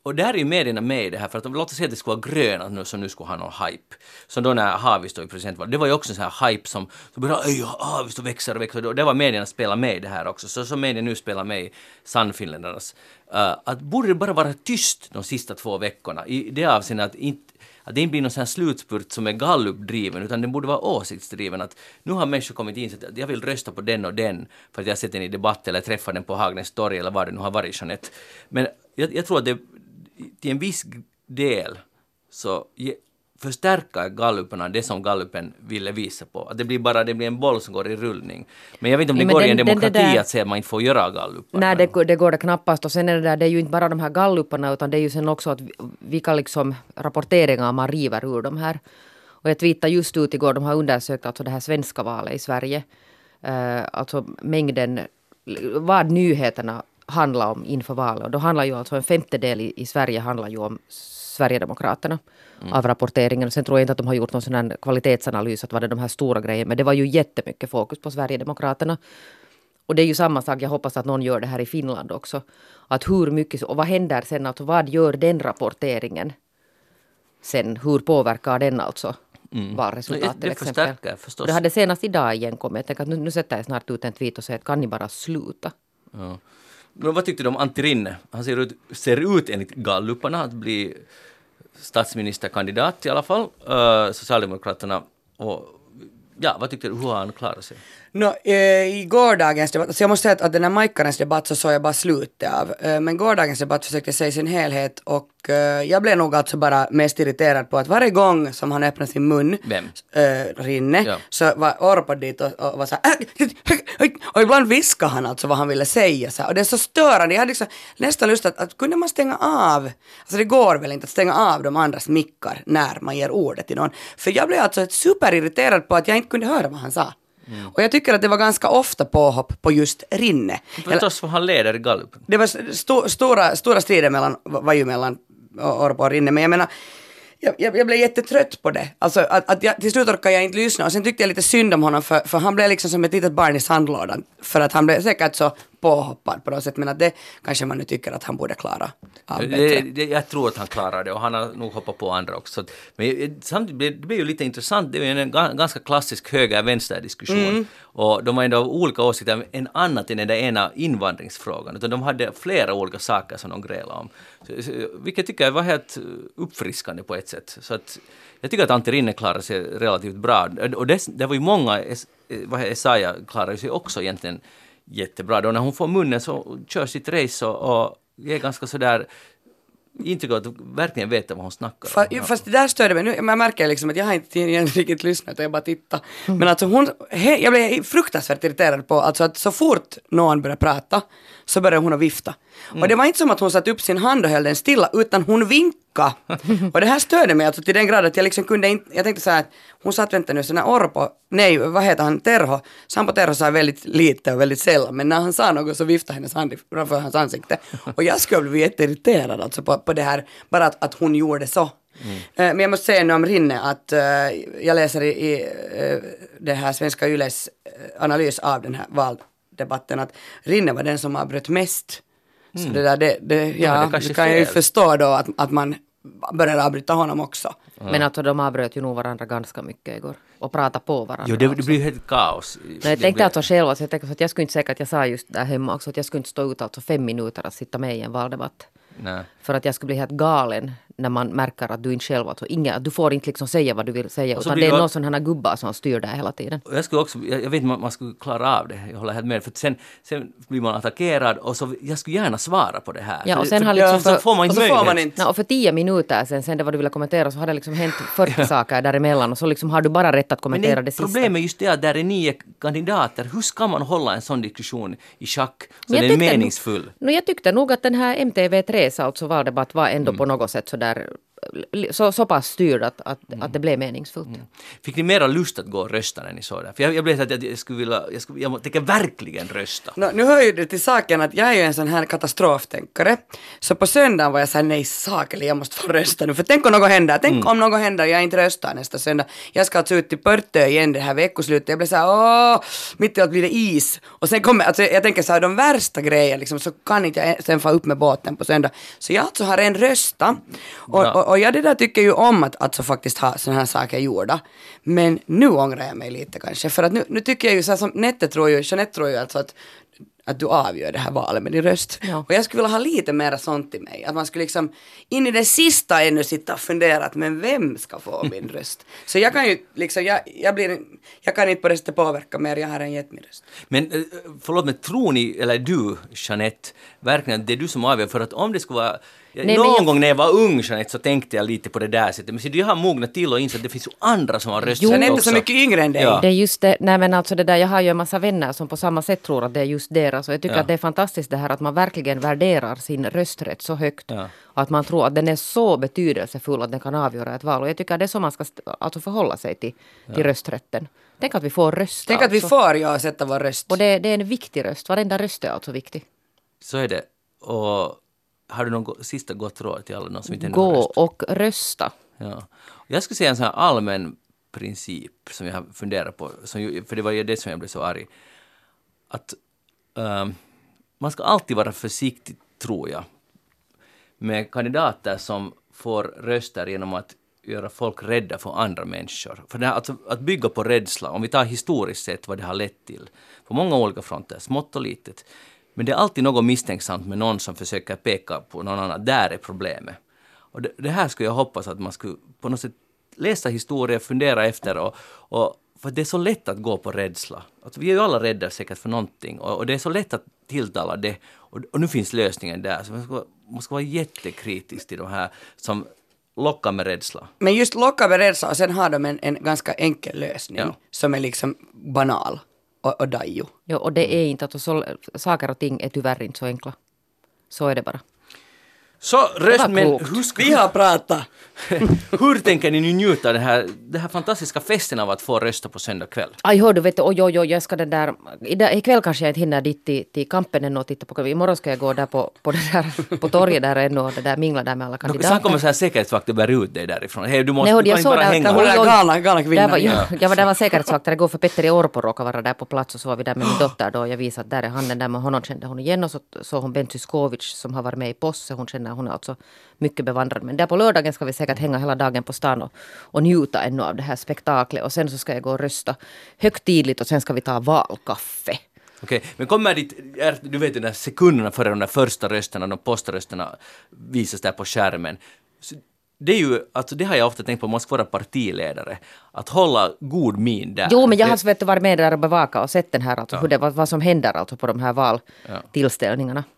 [SPEAKER 1] och där är ju medierna med i det här, för att låt oss säga att det skulle vara gröna nu som nu skulle ha någon hype. Som då när Haavisto i presidentvalet, det var ju också en sån här hype som, som började, "Oj, Haavisto växer och växer. Och det var medierna spelar med i det här också. Så som medierna nu spelar med i Sannfinländarnas. Uh, att borde det bara vara tyst de sista två veckorna i det avseendet att inte att det inte blir någon sån här slutspurt som är gallupdriven, utan den borde vara åsiktsdriven. Att nu har människor kommit in så att jag vill rösta på den och den för att jag har sett den i debatt eller träffat den på Hagnäs torg eller vad det nu har varit, Jeanette. Men jag, jag tror att det till en viss del så förstärker galluperna det som gallupen ville visa på. Att det blir bara det blir en boll som går i rullning. Men jag vet inte om det
[SPEAKER 2] Ja,
[SPEAKER 1] går i
[SPEAKER 2] den-
[SPEAKER 1] en
[SPEAKER 2] den- det
[SPEAKER 1] demokrati
[SPEAKER 2] där-
[SPEAKER 1] att säga att man inte får göra gallupar.
[SPEAKER 2] Nej, det, går- det går det knappast. Och sen är det där, det är ju inte bara de här galluparna utan det är ju sen också att vi- vilka liksom rapporteringar man river ur de här. Och jag tweetade just ut igår, de har undersökt alltså det här svenska valet i Sverige. Eh, alltså mängden, vad nyheterna handlar om inför valet. Och då handlar ju alltså en femtedel i, i Sverige handlar ju om Sverigedemokraterna av rapporteringen. Och sen tror jag inte att de har gjort någon sån kvalitetsanalys att vad det de här stora grejerna. Men det var ju jättemycket fokus på Sverigedemokraterna. Och det är ju samma sak, jag hoppas att någon gör det här i Finland också. Att hur mycket, och vad händer sen, alltså vad gör den rapporteringen sen? Hur påverkar den alltså valresultatet
[SPEAKER 1] Det
[SPEAKER 2] till exempel?
[SPEAKER 1] förstärker förstås.
[SPEAKER 2] Det hade senast idag igen kommit. Jag tänker att nu, nu sätter jag snart ut en tweet och säger att kan ni bara sluta?
[SPEAKER 1] Ja. Men vad tyckte du om Antti Rinne? Han ser ut, ser ut enligt galluparna att bli statsministerkandidat i alla fall. Uh, Socialdemokraterna. Och, ja, vad tyckte du? Hur har han klarat sig?
[SPEAKER 3] No, eh, I gårdagens debatt, alltså jag måste säga att, att den här Majkkarens debatt så såg jag bara slutet av. Eh, men gårdagens debatt försökte jag se i sin helhet och eh, jag blev nog alltså bara mest irriterad på att varje gång som han öppnade sin mun,
[SPEAKER 1] Vem?
[SPEAKER 3] eh, Rinne,
[SPEAKER 1] Ja.
[SPEAKER 3] så var Orpo dit och, och var så här, "Äh, och ibland viskade han alltså vad han ville säga så här, och det är så störande. Jag hade liksom nästan lust att, att kunde man stänga av, alltså det går väl inte att stänga av de andras mickar när man ger ordet till någon. För jag blev alltså superirriterad på att jag inte kunde höra vad han sa. Och jag tycker att det var ganska ofta påhopp på just Rinne.
[SPEAKER 1] Förstås för han leder i gallupen.
[SPEAKER 3] det var sto, stora, stora strider mellan, var ju mellan Orpo och Rinne, men jag menar, jag, jag, jag blev jättetrött på det. Alltså att, att jag, till slut orkade jag inte lyssna och sen tyckte jag lite synd om honom för, för han blev liksom som ett litet barn i sandlådan. För att han blev säkert så påhoppad på något sätt, men att det kanske man nu tycker att han borde klara av
[SPEAKER 1] Det, det, jag tror att han klarar det och han har nog hoppat på andra också. Men eh, samtidigt det blir ju lite intressant, det är en ga- ganska klassisk höger-vänster-diskussion.
[SPEAKER 3] Mm.
[SPEAKER 1] Och de har ändå olika åsikter, en annat än den där ena invandringsfrågan, utan de hade flera olika saker som de grälade om. Vilket tycker jag var helt uppfriskande på ett sätt. Så att, jag tycker att Antti Rinne klarade sig relativt bra. Och det, det var ju många, vad heter Esaja klarade sig också egentligen jättebra. Då när hon får munnen så kör sitt race och, och är ganska sådär intryck av att verkligen veta vad hon snackar
[SPEAKER 3] Fast,
[SPEAKER 1] om.
[SPEAKER 3] fast det där störde mig. Nu, man märker liksom att jag har inte igen riktigt lyssnat och jag bara tittar. Men alltså hon, he, jag blev fruktansvärt irriterad på alltså att så fort någon började prata så började hon att vifta. Och det var inte som att hon satte upp sin hand och höll den stilla utan hon vinkade. (laughs) och det här störde mig alltså till den grad att jag liksom kunde inte, jag tänkte så här att hon satt vänta nu så när Orpo, nej vad heter han, Terho, Sampo Terho sa väldigt lite och väldigt sällan men när han sa något så viftade hennes hand framför hans ansikte. Och jag skulle bli jätteirriterad alltså på, på det här, bara att, att hon gjorde så. Eh, Men jag måste säga nu om Rinne att eh, jag läser i, i eh, det här Svenska Yles analys av den här valdebatten att Rinne var den som avbröt mest. Så det där, det, det, ja,
[SPEAKER 1] det
[SPEAKER 3] det,
[SPEAKER 1] är
[SPEAKER 3] kan jag ju förstå då att, att man börjar avbryta honom också.
[SPEAKER 2] Men alltså de avbröt ju nog varandra ganska mycket igår. Och pratade på varandra
[SPEAKER 1] Jo, det, det blir helt kaos.
[SPEAKER 2] Nej,
[SPEAKER 1] Det
[SPEAKER 2] jag tänkte
[SPEAKER 1] blir-
[SPEAKER 2] alltså själv, alltså, jag tänkte att jag skulle inte säga att jag sa just där hemma också, att jag skulle inte stå ut alltså fem minuter att sitta med i en valdebatt.
[SPEAKER 1] Nej.
[SPEAKER 2] För att jag skulle bli helt galen när man märker att du inte själv, alltså, inga, att du får inte liksom säga vad du vill säga,
[SPEAKER 1] Och så
[SPEAKER 2] utan det är
[SPEAKER 1] det-
[SPEAKER 2] någon sån här gubbar som styr där hela tiden.
[SPEAKER 1] Jag skulle också, jag, jag vet inte om man skulle klara av det, jag håller helt med. För sen, sen blir man attackerad och så, jag skulle gärna svara på det här.
[SPEAKER 2] Ja, och sen
[SPEAKER 1] för,
[SPEAKER 2] har liksom
[SPEAKER 1] så
[SPEAKER 2] för-
[SPEAKER 1] får man inte
[SPEAKER 3] så får
[SPEAKER 1] möjlighet.
[SPEAKER 3] man inte.
[SPEAKER 2] Nå, och för tio minuter sen, sen det vad du ville kommentera, så har det liksom hänt 40 saker däremellan och så liksom har du bara rätt att
[SPEAKER 1] Men
[SPEAKER 2] kommentera
[SPEAKER 1] det,
[SPEAKER 2] det sista.
[SPEAKER 1] problemet är just det att där är nio kandidater. Hur ska man hålla en sån diskussion i schack så
[SPEAKER 2] Men
[SPEAKER 1] den
[SPEAKER 2] jag
[SPEAKER 1] är meningsfull?
[SPEAKER 2] No, jag tyckte nog att den här MTV3 alltså valdebatt var ändå
[SPEAKER 1] Mm.
[SPEAKER 2] på något sätt så där så, så pass styrd att, att,
[SPEAKER 1] Mm.
[SPEAKER 2] att det blev meningsfullt.
[SPEAKER 1] Fick ni mera lust att gå och rösta när ni såg det? För jag, jag blev så att jag, jag skulle vilja, jag, skulle, jag tänker verkligen rösta.
[SPEAKER 3] Nå, nu hör ju det till saken att jag är ju en sån här katastroftänkare. Så på söndagen var jag såhär, nej sakeli, jag måste få rösta nu. För tänk om något händer, tänk
[SPEAKER 1] Mm.
[SPEAKER 3] om något händer och jag inte röstar nästa söndag. Jag ska alltså ut till Pörtö igen det här veckoslutet. Jag blev såhär, åh, mitt i allt blir det is. Och sen kommer, alltså jag tänker såhär, de värsta grejerna liksom, så kan inte jag sen få upp med båten på söndag. Så jag alltså har en rösta. Och,
[SPEAKER 1] Ja.
[SPEAKER 3] och, och jag det där tycker ju om att alltså faktiskt ha såna här saker gjorda. Men nu ångrar jag mig lite kanske. För att nu, nu tycker jag ju så här som Nette tror ju, Jeanette tror ju alltså att att du avgör det här valet med din röst.
[SPEAKER 2] Ja.
[SPEAKER 3] Och jag skulle vilja ha lite mer sånt i mig. Att man skulle liksom in i det sista ännu sitta och fundera att men vem ska få (laughs) min röst? Så jag kan ju liksom, jag, jag blir, jag kan inte på det sättet påverka mer, jag har en gett min röst.
[SPEAKER 1] Men eh, förlåt mig, tror ni, eller du Jeanette, verkligen att det är du som avgör? För att om det skulle vara
[SPEAKER 2] Nej,
[SPEAKER 1] Någon
[SPEAKER 2] jag-
[SPEAKER 1] gång när jag var ung Jeanette så tänkte jag lite på det där sättet. Men så jag har mognat till och insett att det finns ju andra som har
[SPEAKER 3] Sen är inte
[SPEAKER 1] också.
[SPEAKER 3] så mycket yngre än dig.
[SPEAKER 1] Ja.
[SPEAKER 2] Det är just det, nej men alltså det där, jag har ju en massa vänner som på samma sätt tror att det är just deras. Och jag tycker
[SPEAKER 1] Ja.
[SPEAKER 2] att det är fantastiskt det här att man verkligen värderar sin rösträtt så högt.
[SPEAKER 1] Ja.
[SPEAKER 2] Att man tror att den är så betydelsefull att den kan avgöra ett val. Och jag tycker att det är så man ska alltså förhålla sig till, till rösträtten. Tänk att vi får rösta.
[SPEAKER 3] Tänk att vi
[SPEAKER 2] alltså.
[SPEAKER 3] får ja, sätta vår röst.
[SPEAKER 2] Och det, det är en viktig röst. Varenda röst är alltså viktig.
[SPEAKER 1] Så är det. Och har du något sista gott råd till alla som inte
[SPEAKER 2] Gå och rösta.
[SPEAKER 1] Ja. Jag skulle säga en sån här allmän princip som jag har funderat på, som, för det var ju det som jag blev så arg. Att ehm, man ska alltid vara försiktig, tror jag, med kandidater som får röster genom att göra folk rädda för andra människor. För det här, alltså, att bygga på rädsla, om vi tar historiskt sett vad det har lett till, på många olika fronter, smått och litet. Men det är alltid något misstänksamt med någon som försöker peka på någon annan, där är problemet. Och det, det här skulle jag hoppas att man skulle på något sätt läsa historia, fundera efter och, och för det är så lätt att gå på rädsla. Alltså, vi är ju alla rädda säkert för någonting och, och det är så lätt att tilltala det. Och, och nu finns lösningen där. Så man ska, vara- man ska vara jättekritisk till de här som lockar med rädsla.
[SPEAKER 3] Men just locka med rädsla och sen har de en, en ganska enkel lösning
[SPEAKER 1] Ja.
[SPEAKER 3] som är liksom banal och, och dajo.
[SPEAKER 2] Jo, och det är inte, alltså, så, saker och ting är tyvärr inte så enkla. Så är det bara.
[SPEAKER 1] Så hur, ska,
[SPEAKER 3] Vi har pratat. (laughs)
[SPEAKER 1] hur tänker ni nu njuta av den här, den här fantastiska festen av att få rösta på söndag kväll?
[SPEAKER 2] Aj, hör du, vet du, oj, oj, oj, jag ska den där... Ikväll kanske jag inte hinner dit till, till kampen ännu och titta på... Imorgon ska jag gå där på, på, det där, på torget där ännu och det där mingla där med alla
[SPEAKER 1] Sen
[SPEAKER 2] kandidater.
[SPEAKER 1] kommer så här säkerhetsvakter och bär ut dig därifrån. Hej, du måste
[SPEAKER 2] Nej,
[SPEAKER 1] du
[SPEAKER 2] jag
[SPEAKER 1] kan inte bara
[SPEAKER 2] där,
[SPEAKER 1] hänga.
[SPEAKER 3] hon galna- galna kvinnan,
[SPEAKER 2] var,
[SPEAKER 3] ja.
[SPEAKER 2] jag, jag var där var säkerhetsvakter igår för Petteri Orpo råkade vara där på plats och så var vi där med min dotter då och jag visade att där är han den där med honom kände hon igen och så såg hon Bent Syskovic som har varit med i Posse. Hon känner hon är alltså mycket bevandrad. Men där på lördagen ska vi säkert hänga hela dagen på stan och, och njuta ännu av det här spektaklet och sen så ska jag gå och rösta högtidligt och sen ska vi ta valkaffe.
[SPEAKER 1] Okej, men kommer dit, du vet de där sekunderna före de där första rösterna, de poströsterna visas där på skärmen. Så det är ju, alltså det har jag ofta tänkt på, man måste vara partiledare. Att hålla god min där.
[SPEAKER 2] Jo, men jag har
[SPEAKER 1] Det-
[SPEAKER 2] varit med där och bevakat och sett den här, alltså, hur det, vad, vad som händer alltså på de här valtillställningarna. Ja,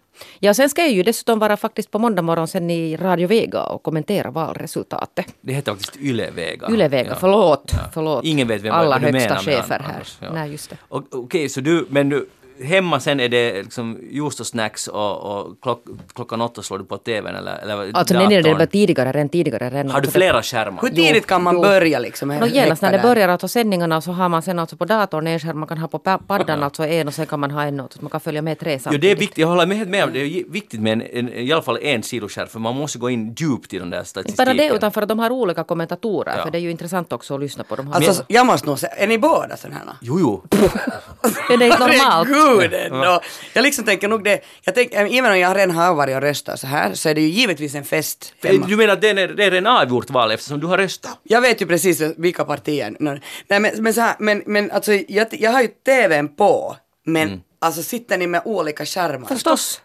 [SPEAKER 2] sen ska jag ju dessutom vara faktiskt på måndag morgon sen i Radio Vega och kommentera valresultatet.
[SPEAKER 1] Det heter faktiskt Ylevega.
[SPEAKER 2] Ylevega,
[SPEAKER 1] Ja.
[SPEAKER 2] förlåt, förlåt.
[SPEAKER 1] Ingen vet vem
[SPEAKER 2] Alla
[SPEAKER 1] vad du
[SPEAKER 2] högsta
[SPEAKER 1] menar
[SPEAKER 2] chefer här.
[SPEAKER 1] ja.
[SPEAKER 2] Nej, just det.
[SPEAKER 1] Okej, så du, men du, hemma sen är det liksom juice och snacks och, och klock, klockan åtta slår du på tvn eller, eller
[SPEAKER 2] Alltså nej, nej, det var tidigare, redan tidigare. Redan,
[SPEAKER 1] Har du
[SPEAKER 2] alltså,
[SPEAKER 1] flera skärmar?
[SPEAKER 3] Hur tidigt kan man
[SPEAKER 2] jo.
[SPEAKER 3] börja liksom?
[SPEAKER 2] No, genast när det börjar alltså sändningarna så har man sen alltså på datorn en skärm, man kan ha på pa- paddan alltså en och sen kan man ha en och man kan följa med tre
[SPEAKER 1] Jo,
[SPEAKER 2] samtidigt.
[SPEAKER 1] det är viktigt, jag håller med, med det. Är viktigt med en, en, i alla fall en sidoskärm, för man måste gå in djupt i den där
[SPEAKER 2] Inte
[SPEAKER 1] statistiken.
[SPEAKER 2] bara det utan för att de har olika kommentatorer
[SPEAKER 1] Ja.
[SPEAKER 2] för det är ju intressant också att lyssna på dem.
[SPEAKER 3] Alltså, jag måste nog säga, är ni båda sådana här?
[SPEAKER 1] Jo, jo. (laughs)
[SPEAKER 2] det är inte normalt.
[SPEAKER 3] Herregud ändå! Jag liksom tänker nog det, jag tänker, även om jag redan har varit och röstat så här så är det ju givetvis en fest hemma.
[SPEAKER 1] Du menar att det är, det är en avgjort val eftersom du har röstat?
[SPEAKER 3] Jag vet ju precis vilka partier. Nej men, men så här, men, men alltså jag, jag har ju TVn på, men
[SPEAKER 1] Mm.
[SPEAKER 3] alltså sitter ni med olika skärmar?
[SPEAKER 2] Förstås.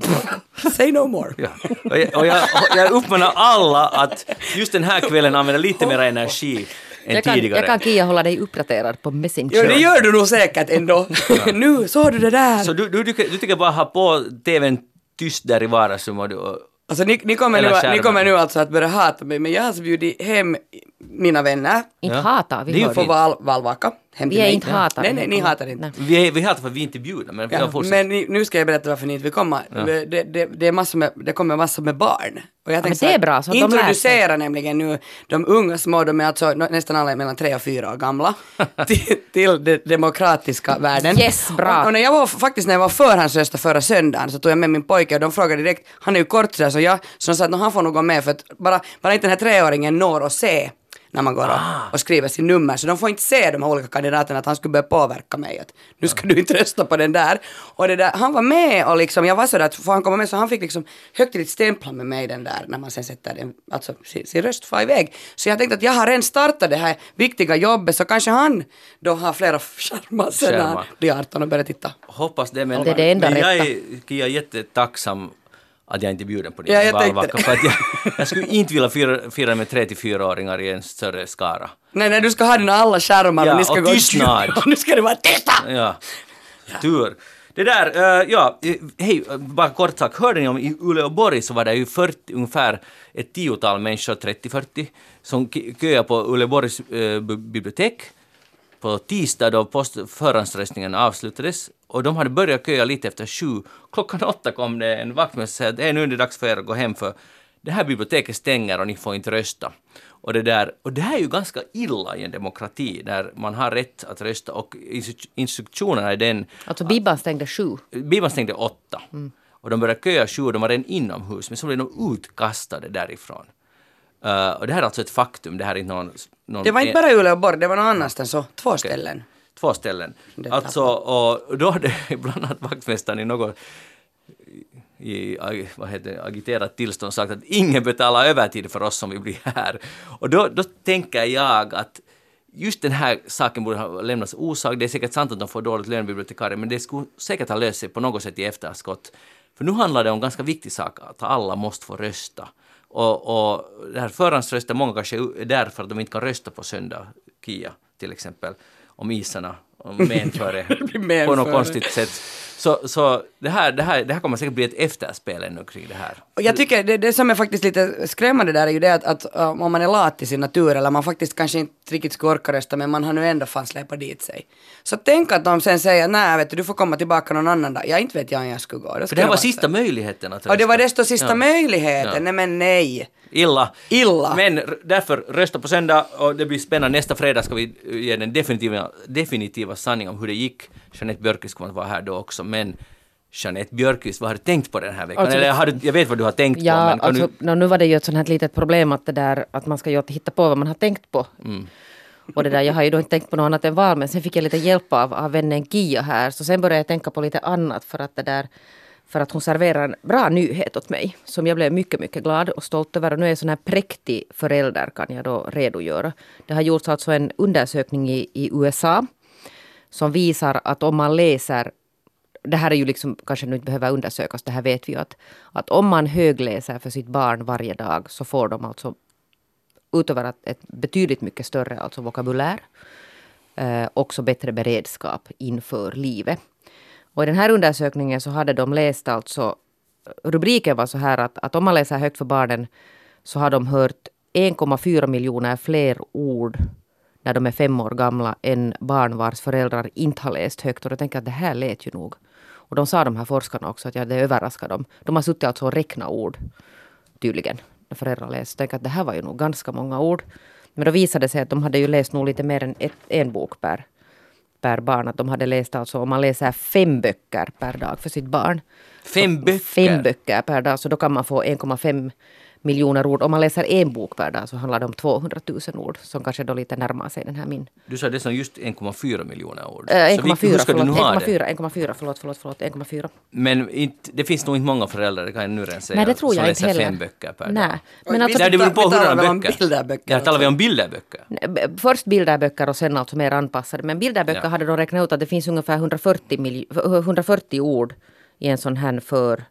[SPEAKER 2] (laughs)
[SPEAKER 3] Say no more.
[SPEAKER 1] Ja. Och jag, och jag, och jag uppmanar alla att just den här kvällen använda lite mer energi än
[SPEAKER 2] Jag kan,
[SPEAKER 1] tidigare.
[SPEAKER 2] jag kan Kia hålla dig uppdaterad på Messenger.
[SPEAKER 3] Jo, det gör du nog säkert ändå. (laughs) nu, såg du det där?
[SPEAKER 1] Så du, du, du, du tycker bara ha på TVn tyst där i vardagsrummet och du-
[SPEAKER 3] Alltså ni, ni, kommer nu, ni kommer nu alltså att börja hata mig, men jag har alltså bjudit hem mina vänner
[SPEAKER 2] Inte
[SPEAKER 1] Ja.
[SPEAKER 2] hatar vi.
[SPEAKER 1] Det är fint.
[SPEAKER 3] val, valvaka. Hem
[SPEAKER 2] Vi
[SPEAKER 3] till
[SPEAKER 2] är
[SPEAKER 3] mig.
[SPEAKER 2] inte hatare.
[SPEAKER 3] Nej, nej, ni hatar inte.
[SPEAKER 2] Nej.
[SPEAKER 1] vi är, vi hatar för att vi inte är bjudna, men
[SPEAKER 3] Ja, men ni, nu ska jag berätta varför ni inte vill komma. Det, det, det, är massor med, det kommer massor med barn. Och jag
[SPEAKER 2] men
[SPEAKER 3] tänkte
[SPEAKER 2] det är bra, så att de.
[SPEAKER 3] Introducera nämligen nu de unga små, de är alltså nästan alla mellan tre och fyra år gamla, (laughs) till, till den demokratiska världen.
[SPEAKER 2] Yes, bra.
[SPEAKER 3] Och, och när jag var, faktiskt när jag var förhandsrösta förra söndagen så tog jag med min pojke och de frågade direkt, han är ju kort sådär så jag, så de sa att "Nå, han får nog gå med för att bara, bara inte den här treåringen når att se när man går och,
[SPEAKER 1] Ah.
[SPEAKER 3] och skriver sin nummer. Så de får inte se de här olika kandidaterna att han skulle börja påverka mig. Att nu ska du inte rösta på den där. Och det där, han var med och liksom, jag var sådär att får han komma med så han fick liksom högtidligt stämpla med mig den där när man sen sätter den, alltså sin, sin röst far iväg. Så jag tänkte att jag har redan startat det här viktiga jobbet så kanske han då har flera skärmar sen när han blir 18 och börjar titta.
[SPEAKER 1] Hoppas det, men,
[SPEAKER 2] Det är det enda
[SPEAKER 1] men jag är, jag är jättetacksam att jag inte är bjuden på din
[SPEAKER 3] Ja, jag
[SPEAKER 1] valvaka. För att jag, jag skulle inte vilja fira, fira med 3-4-åringar i en större skara.
[SPEAKER 3] Nej, nej, du ska ha dina alla skärmar
[SPEAKER 1] Ja,
[SPEAKER 3] och ni ska
[SPEAKER 1] och
[SPEAKER 3] gå
[SPEAKER 1] tystnad.
[SPEAKER 3] och (laughs) nu ska det vara tysta!
[SPEAKER 1] Ja. Tur. Det där, eh, ja, eh, hej, eh, bara kort sagt, hörde ni om i Uleåborg så var det ju 40, ungefär ett tiotal människor, 30-40, som köade på Uleåborgs eh, bi- bibliotek på tisdag då post, förhandsröstningen avslutades och de hade börjat köa lite efter sju. Klockan åtta kom det en vaktmästare och sa att "Hej, nu är det dags för er att gå hem för det här biblioteket stänger och ni får inte rösta. Och det, där, och det här är ju ganska illa i en demokrati där man har rätt att rösta och instru- instruktionerna är den
[SPEAKER 2] Alltså Bibban stängde sju.
[SPEAKER 1] Bibban stängde åtta. Och de började köa sju och de var redan inomhus, men så blev de utkastade därifrån. Eh, och det här är alltså ett faktum, det här är inte någon... någon
[SPEAKER 3] Det var inte bara Uleåborg, det var någon annanstans så, två ställen.
[SPEAKER 1] Två ställen.
[SPEAKER 3] Det
[SPEAKER 1] Alltså, och då hade (laughs) bland annat vaktmästaren i något i vad heter agiterat tillstånd sagt att ingen betalar övertid för oss som vill bli här. Och då, då tänker jag att just den här saken borde ha lämnats osagd. Det är säkert sant att de får dåligt lön, bibliotekarier, men det skulle säkert ha löst sig på något sätt i efterskott. För nu handlar det om ganska viktig sak, att alla måste få rösta. Och, och det här förhandsrösten, många kanske är där för att de inte kan rösta på söndag, Kia till exempel, om isarna, om (laughs) menföre, på något konstigt sätt. Så, så det, här, det, här, det här kommer säkert bli ett efterspel ännu kring det här.
[SPEAKER 3] Jag tycker det, det som är faktiskt lite skrämmande där är ju det att, att um, om man är lat i sin natur eller man faktiskt kanske inte riktigt skulle orka rösta men man har nu ändå fan släpat dit sig. Så tänk att de sen säger nej vet du, du får komma tillbaka någon annan dag. Ja inte vet jag om jag skulle gå. Då
[SPEAKER 1] För
[SPEAKER 3] skulle
[SPEAKER 1] det här var sista möjligheten att rösta.
[SPEAKER 3] Och det var desto sista
[SPEAKER 1] Ja.
[SPEAKER 3] möjligheten.
[SPEAKER 1] Ja.
[SPEAKER 3] Nej men nej.
[SPEAKER 1] Illa.
[SPEAKER 3] Illa.
[SPEAKER 1] Men därför rösta på söndag och det blir spännande. Nästa fredag ska vi ge den definitiva, definitiva sanningen om hur det gick. Jeanette Björkqvist kommer att vara här då också. Men Jeanette Björkqvist, vad har du tänkt på den här veckan?
[SPEAKER 2] Alltså,
[SPEAKER 1] Eller har du, jag vet vad du har tänkt på.
[SPEAKER 2] Ja,
[SPEAKER 1] Men kan
[SPEAKER 2] alltså,
[SPEAKER 1] du,
[SPEAKER 2] nå, nu var det ju ett sånt här litet problem att det där att man ska ju alltid hitta på vad man har tänkt på.
[SPEAKER 1] Mm.
[SPEAKER 2] Och det där, jag har ju då inte tänkt på något annat än val, men sen fick jag lite hjälp av, av vännen Kia här. Så sen började jag tänka på lite annat för att det där för att hon serverar en bra nyhet åt mig som jag blev mycket, mycket glad och stolt över. Och nu är jag sån här präktig förälder kan jag då redogöra. Det har gjorts alltså en undersökning i, i USA som visar att om man läser det här är ju liksom, kanske nu inte behöver undersökas, det här vet vi ju att, att om man högläser för sitt barn varje dag så får de alltså utöver att ett betydligt mycket större alltså vokabulär, eh, också bättre beredskap inför livet. Och i den här undersökningen så hade de läst alltså, rubriken var så här att, att om man läser högt för barnen så har de hört 1,4 miljoner fler ord när de är fem år gamla än barn vars föräldrar inte har läst högt. Och då tänker jag att det här lät ju nog. Och de sa de här forskarna också att ja, det överraskar dem. De har suttit alltså och räknat ord tydligen när föräldrar läst. Jag tänker att det här var ju nog ganska många ord. Men då visade det sig att de hade ju läst nog lite mer än ett, en bok per, per barn. Att de hade läst alltså, om man läser fem böcker per dag för sitt barn.
[SPEAKER 1] Fem böcker?
[SPEAKER 2] Fem böcker per dag, så då kan man få 1,5 miljoner ord. Om man läser en bok per dag så handlar det om 200 000 ord som kanske då lite närmar sig den här min.
[SPEAKER 1] du sa det som just 1,4 miljoner ord.
[SPEAKER 2] Äh,
[SPEAKER 1] Så vi-
[SPEAKER 2] 1,4
[SPEAKER 1] hur ska du nu
[SPEAKER 2] förlåt,
[SPEAKER 1] ha det?
[SPEAKER 2] 1,4, 1,4 förlåt, förlåt, förlåt, 1,4.
[SPEAKER 1] Men inte, det finns nog inte många föräldrar, det kan jag nu redan säga,
[SPEAKER 2] Nej, det tror
[SPEAKER 1] som
[SPEAKER 2] jag inte
[SPEAKER 1] läser
[SPEAKER 2] heller.
[SPEAKER 1] fem böcker per
[SPEAKER 2] Nej.
[SPEAKER 1] dag.
[SPEAKER 2] Men
[SPEAKER 3] Oj,
[SPEAKER 2] alltså,
[SPEAKER 1] Nej, det beror på hurdana böcker.
[SPEAKER 3] bilderböcker
[SPEAKER 1] Ja, talar vi
[SPEAKER 3] alltså.
[SPEAKER 1] om bilderböcker?
[SPEAKER 2] Först bilderböcker och sen alltså mer anpassade. Men bilderböcker
[SPEAKER 1] Ja.
[SPEAKER 2] hade de räknat ut att det finns ungefär 140, milj- 140 ord i en sån här för,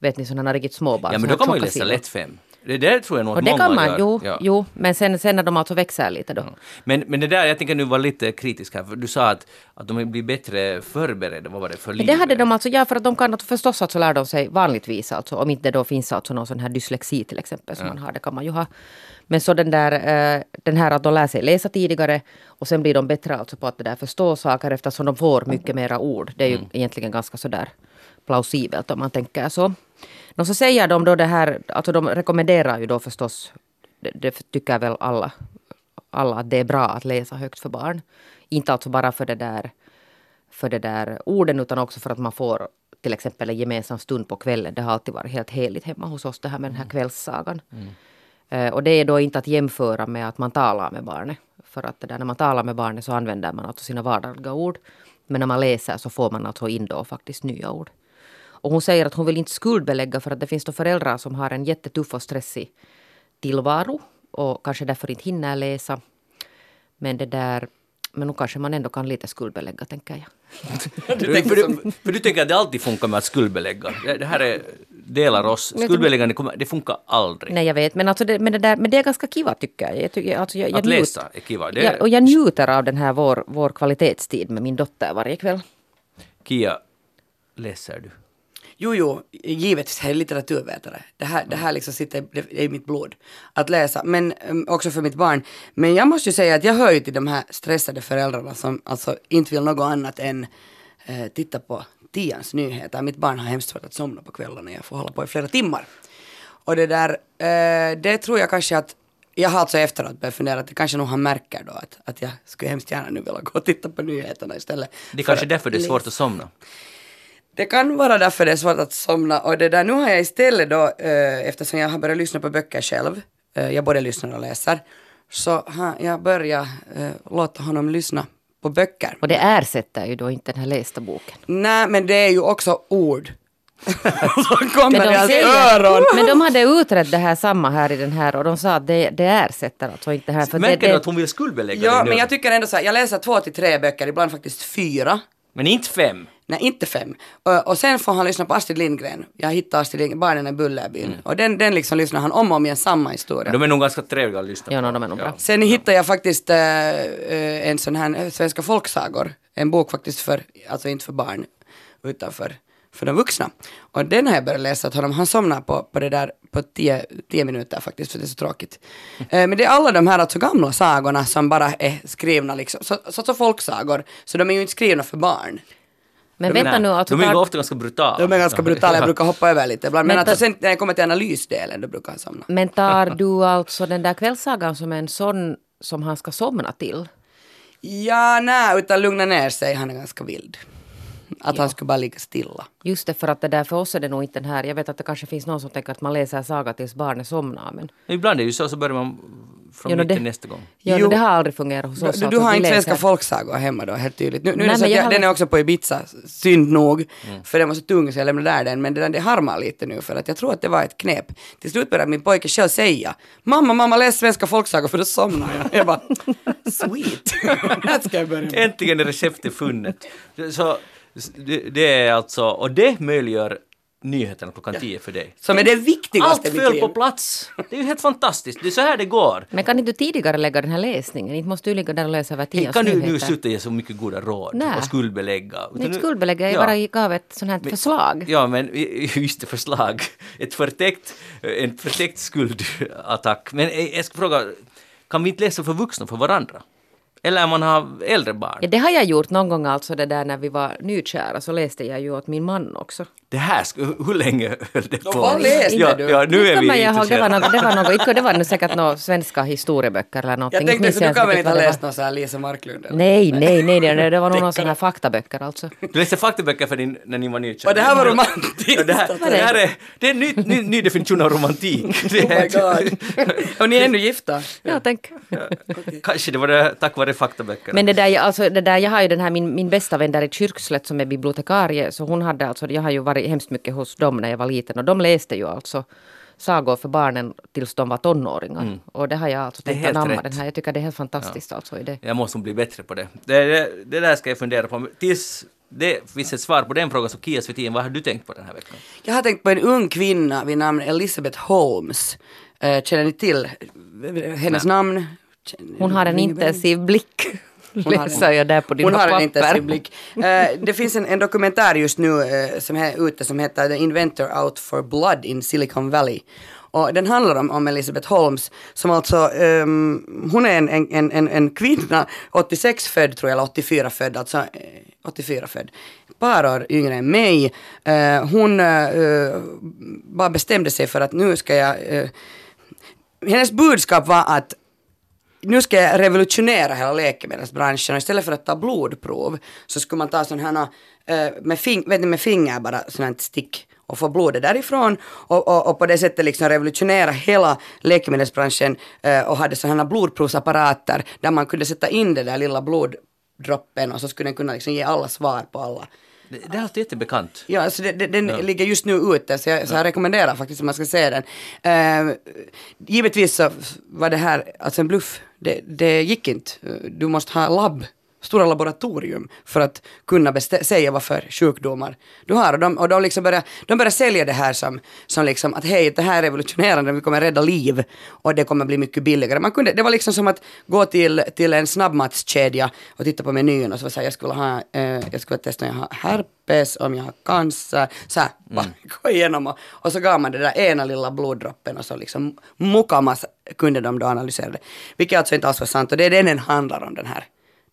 [SPEAKER 2] vet ni, sådana riktigt små barn.
[SPEAKER 1] Ja, men då kan man ju läsa lätt fem. Det där tror jag nog
[SPEAKER 2] Och
[SPEAKER 1] att
[SPEAKER 2] det
[SPEAKER 1] många
[SPEAKER 2] kan man,
[SPEAKER 1] gör.
[SPEAKER 2] jo,
[SPEAKER 1] Ja.
[SPEAKER 2] jo. Men sen, sen när de alltså växer lite då.
[SPEAKER 1] Men, men det där, jag tänker nu vara lite kritisk här, för du sa att, att de blir bättre förberedda, vad var det, för livet?
[SPEAKER 2] det hade de alltså, ja för att de kan förstås alltså lär de sig vanligtvis alltså, om inte då finns alltså någon sån här dyslexi till exempel som man har, det kan man ju ha. Men så den där, eh, den här att de lär sig läsa tidigare och sen blir de bättre alltså på att det där förstå saker eftersom de får mycket mera ord. Det är ju egentligen ganska sådär plausibelt om man tänker så. Och så säger de då det här, alltså de rekommenderar ju då förstås, det, det tycker väl alla, alla att det är bra att läsa högt för barn. Inte alltså bara för det där för det där orden utan också för att man får till exempel en gemensam stund på kvällen. Det har alltid varit helt heligt hemma hos oss det här med den här kvällssagan. Eh, Eh, och det är då inte att jämföra med att man talar med barnet. För att det där, när man talar med barnet så använder man alltså sina vardagliga ord. Men när man läser så får man alltså in då faktiskt nya ord. Och hon säger att hon vill inte skuldbelägga för att det finns då föräldrar som har en jättetuff och stressig tillvaro och kanske därför inte hinner läsa. Men det där, men nog kanske man ändå kan lite skuldbelägga tänker jag. (laughs)
[SPEAKER 1] Du, för, du, för du tänker att det alltid funkar med att skuldbelägga. Det, det här är, delar oss. Skuldbeläggande kommer, det funkar aldrig.
[SPEAKER 2] Nej jag vet, men, alltså det, men, det där, men det är ganska kiva tycker jag. jag, tycker, alltså jag, jag
[SPEAKER 1] Att
[SPEAKER 2] njut-
[SPEAKER 1] läsa är kiva. Det
[SPEAKER 2] Ja, och jag njuter av den här vår, vår kvalitetstid med min dotter varje kväll.
[SPEAKER 1] Kia, läser du?
[SPEAKER 3] Jo, jo, givetvis, jag är litteraturvetare. Det här, det här liksom sitter det är i mitt blod. Att läsa, men um, också för mitt barn. Men jag måste ju säga att jag hör ju till de här stressade föräldrarna som alltså inte vill något annat än eh, titta på Tians nyheter. Mitt barn har hemskt svårt att somna på kvällarna. Jag får hålla på i flera timmar. Och det där, eh, det tror jag kanske att jag har alltså efteråt börjat fundera att det kanske nog han märker då att, att jag skulle hemskt gärna nu vilja gå och titta på nyheterna istället.
[SPEAKER 1] Det är kanske
[SPEAKER 3] att
[SPEAKER 1] därför det är svårt att somna.
[SPEAKER 3] Det kan vara därför det är svårt att somna och det där, nu har jag istället då, eh, eftersom jag har börjat lyssna på böcker själv, eh, jag både lyssnar och läser, så har jag börjat eh, låta honom lyssna på böcker.
[SPEAKER 2] Och det ersätter ju då inte den här lästa boken.
[SPEAKER 3] Nej, men det är ju också ord. (laughs) som kommer
[SPEAKER 2] Men
[SPEAKER 3] i
[SPEAKER 2] de,
[SPEAKER 3] hans
[SPEAKER 2] säger,
[SPEAKER 3] öron.
[SPEAKER 2] men de hade utrett det här samma här i den här och de sa att det, det ersätter alltså inte här. För
[SPEAKER 1] Märker
[SPEAKER 2] det,
[SPEAKER 1] du
[SPEAKER 2] det,
[SPEAKER 1] att hon vill skuldbelägga
[SPEAKER 3] Ja, men jag tycker ändå så här, jag läser två till tre böcker, ibland faktiskt fyra.
[SPEAKER 1] Men inte fem.
[SPEAKER 3] Nej, inte fem. Och, och sen får han lyssna på Astrid Lindgren. Jag hittade Astrid Lindgren, Barnen i Bullerbyn.
[SPEAKER 1] Mm.
[SPEAKER 3] Och den, den liksom lyssnar han om och om igen, samma historia.
[SPEAKER 1] De är nog ganska trevliga att lyssna
[SPEAKER 2] Ja,
[SPEAKER 1] på.
[SPEAKER 2] no, de är nog bra.
[SPEAKER 3] Sen hittade jag faktiskt eh, en sån här eh, Svenska folksagor. En bok faktiskt för, alltså inte för barn, utanför för de vuxna. Och den har jag börjat läsa åt honom. Han somnar på, på det där på tio, tio minuter faktiskt, för det är så tråkigt. Eh, men det är alla de här alltså gamla sagorna som bara är skrivna liksom, så, så, så folksagor, så de är ju inte skrivna för barn.
[SPEAKER 2] Men
[SPEAKER 1] De är-
[SPEAKER 2] vänta nu, alltså,
[SPEAKER 1] De är ofta ganska brutala.
[SPEAKER 3] De är ganska brutala, jag brukar hoppa över lite ibland. Men,
[SPEAKER 2] Men
[SPEAKER 3] alltså
[SPEAKER 2] ta-
[SPEAKER 3] sen när jag kommer till analysdelen, då brukar han somna.
[SPEAKER 2] men tar (laughs) du alltså den där kvällssagan som en sån som han ska somna till?
[SPEAKER 3] Ja, nej, utan lugna ner sig, han är ganska vild. Att han skulle bara ligga stilla.
[SPEAKER 2] Just det, för att det där för oss är det nog inte den här. Jag vet att det kanske finns någon som tänker att man läser saga tills barnet somnar. Men
[SPEAKER 1] Ibland är det ju så, så börjar man från
[SPEAKER 2] Jo,
[SPEAKER 1] mitten
[SPEAKER 2] det-
[SPEAKER 1] nästa gång.
[SPEAKER 2] ja,
[SPEAKER 3] Jo.
[SPEAKER 2] det har aldrig fungerat hos
[SPEAKER 3] Du,
[SPEAKER 2] oss.
[SPEAKER 3] du,
[SPEAKER 2] alltså,
[SPEAKER 3] har inte
[SPEAKER 2] läser-
[SPEAKER 3] svenska folksagor hemma då, helt tydligt. Nu, nu är
[SPEAKER 2] Nej,
[SPEAKER 3] det så
[SPEAKER 2] jag
[SPEAKER 3] jag, den är också på Ibiza, synd nog, för den var så tung så jag lämnade där den, men det, det harmar lite nu för att jag tror att det var ett knep. Till slut började min pojke själv säga, mamma, mamma läs svenska folksagor för då somnar jag. Jag bara, (laughs) sweet, här ska jag börja med.
[SPEAKER 1] Äntligen är receptet funnet. Så det, det är alltså, och det möjliggör nyheterna klockan tio för dig.
[SPEAKER 3] Som är det viktigaste
[SPEAKER 1] Allt föll på plats. Det är ju helt fantastiskt. Det är så här det går.
[SPEAKER 2] Men kan inte du tidigare lägga den här läsningen? Inte måste du ligga där och läsa över tidens
[SPEAKER 1] kan du nu sluta ge så mycket goda råd
[SPEAKER 2] Nej.
[SPEAKER 1] och skuldbelägga? Utan
[SPEAKER 2] Inte skuldbelägga, jag
[SPEAKER 1] Ja.
[SPEAKER 2] bara gav ett sånt här förslag.
[SPEAKER 1] Ja, men just det, förslag. Ett förtäckt, en förtäckt skuldattack. Men jag ska fråga, kan vi inte läsa för vuxna för varandra? Eller om man har äldre barn?
[SPEAKER 2] Ja, det har jag gjort någon gång alltså det där när vi var nykära så läste jag ju åt min man också.
[SPEAKER 1] Det här, hur länge höll det på?
[SPEAKER 3] vad läste
[SPEAKER 1] ja,
[SPEAKER 3] du?
[SPEAKER 1] Ja, nu är vi
[SPEAKER 2] jag ihåg, det var något, det var något, det var nu säkert några svenska historieböcker eller någonting.
[SPEAKER 3] Jag tänkte så du kan väl inte ha läst någon sån här Lisa Marklund?
[SPEAKER 2] Nej, nej, nej, nej, nej, det var nog någon sån här faktaböcker alltså.
[SPEAKER 1] Du läste faktaböcker för din, när ni var nykära.
[SPEAKER 3] Och det här var romantiskt.
[SPEAKER 1] Ja, det, här, det här är, det är en ny, ny, ny definition av romantik.
[SPEAKER 3] Oh my god. (laughs) Och ni är ännu gifta?
[SPEAKER 2] Ja, tänk.
[SPEAKER 1] Kanske det var det, tack vare faktaböckerna.
[SPEAKER 2] Men det där, jag- alltså, det där, jag har ju den här min, min bästa vän där i Kyrkslätt som är bibliotekarie, så hon hade alltså, jag har ju varit hemskt mycket hos dem när jag var liten och de läste ju alltså sagor för barnen tills de var tonåringar. Och det har jag alltså
[SPEAKER 1] Det är
[SPEAKER 2] tänkt anamma den här. Jag tycker det är helt fantastiskt alltså i det.
[SPEAKER 1] Jag måste nog bli bättre på det. Det, det. det där ska jag fundera på. Tills det finns ett svar på den frågan så Kia Svetin, vad har du tänkt på den här veckan?
[SPEAKER 3] Jag har tänkt på en ung kvinna vid namn Elizabeth Holmes. Eh, känner ni till hennes namn?
[SPEAKER 2] Hon har en intensiv blick.
[SPEAKER 3] Hon har-
[SPEAKER 2] Läser jag där på dina
[SPEAKER 3] Hon har en intensiv blick. Eh, det finns en, en dokumentär just nu eh, som är ute som heter The Inventor Out for Blood in Silicon Valley. Och den handlar om, om Elizabeth Holmes som alltså, ehm, hon är en, en, en, en, kvinna, 86 född tror jag, eller 84 född, alltså eh, 84 född. Ett par år yngre än mig. Eh, hon eh, bara bestämde sig för att nu ska jag eh, hennes budskap var att nu ska jag revolutionera hela läkemedelsbranschen och istället för att ta blodprov så skulle man ta sådana här eh, med, fing, vet ni, med finger bara sådana här stick och få blodet därifrån och, och, och på det sättet liksom revolutionera hela läkemedelsbranschen eh, och hade sådana här blodprovsapparater där man kunde sätta in det där lilla bloddroppen och så skulle den kunna liksom ge alla svar på alla
[SPEAKER 1] det, är alltid jättebekant.
[SPEAKER 3] Ja, alltså det, det, den ligger just nu ute så jag, så jag rekommenderar faktiskt att man ska se den. Uh, givetvis så var det här alltså en bluff. Det, det gick inte. Du måste ha labb, stora laboratorium för att kunna säga vad för sjukdomar du har. Och de, och de, liksom börjar, de börjar sälja det här som, som liksom att hej, det här är revolutionerande, vi kommer rädda liv och det kommer bli mycket billigare. Man kunde, det var liksom som att gå till, till en snabbmatskedja och titta på menyn och så här, jag skulle ha, eh, jag skulle testa om jag har herpes, om jag har cancer, så här, bara (laughs) gå igenom och, och så gav man det där ena lilla bloddroppen och så liksom mukamas kunde de då analysera det. Vilket alltså inte alls var sant och det är det den handlar om den här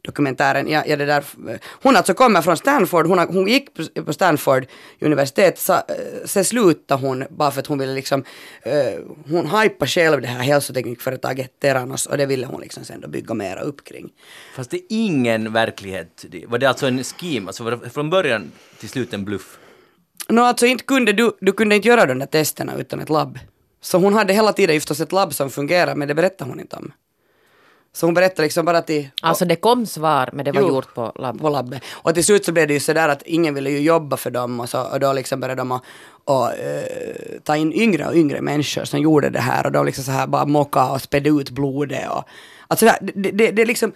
[SPEAKER 3] dokumentären. Ja, ja, det där, hon alltså kommer från Stanford, hon, hon gick på- Stanford universitet, eh, sen slutade hon bara för att hon ville liksom, eh, hon hypade själv det här hälsoteknikföretaget Theranos och det ville hon liksom sen då bygga mera upp kring.
[SPEAKER 1] Fast det är ingen verklighet. Var det alltså en scheme? Alltså var det från början till slut en bluff?
[SPEAKER 3] Nå alltså inte kunde du, du kunde inte göra de där testerna utan ett labb. Så hon hade hela tiden just ett labb som fungerar men det berättade hon inte om. Så hon berättade liksom bara till
[SPEAKER 2] Alltså det kom svar men det var
[SPEAKER 3] Jo.
[SPEAKER 2] gjort på labb.
[SPEAKER 3] på labbet. Och till slut så blev det ju sådär att ingen ville ju jobba för dem och, så, och då liksom började de att och, eh, ta in yngre och yngre människor som gjorde det här och de liksom så här bara mocka och spädde ut blodet och alltså det, det, det, det är liksom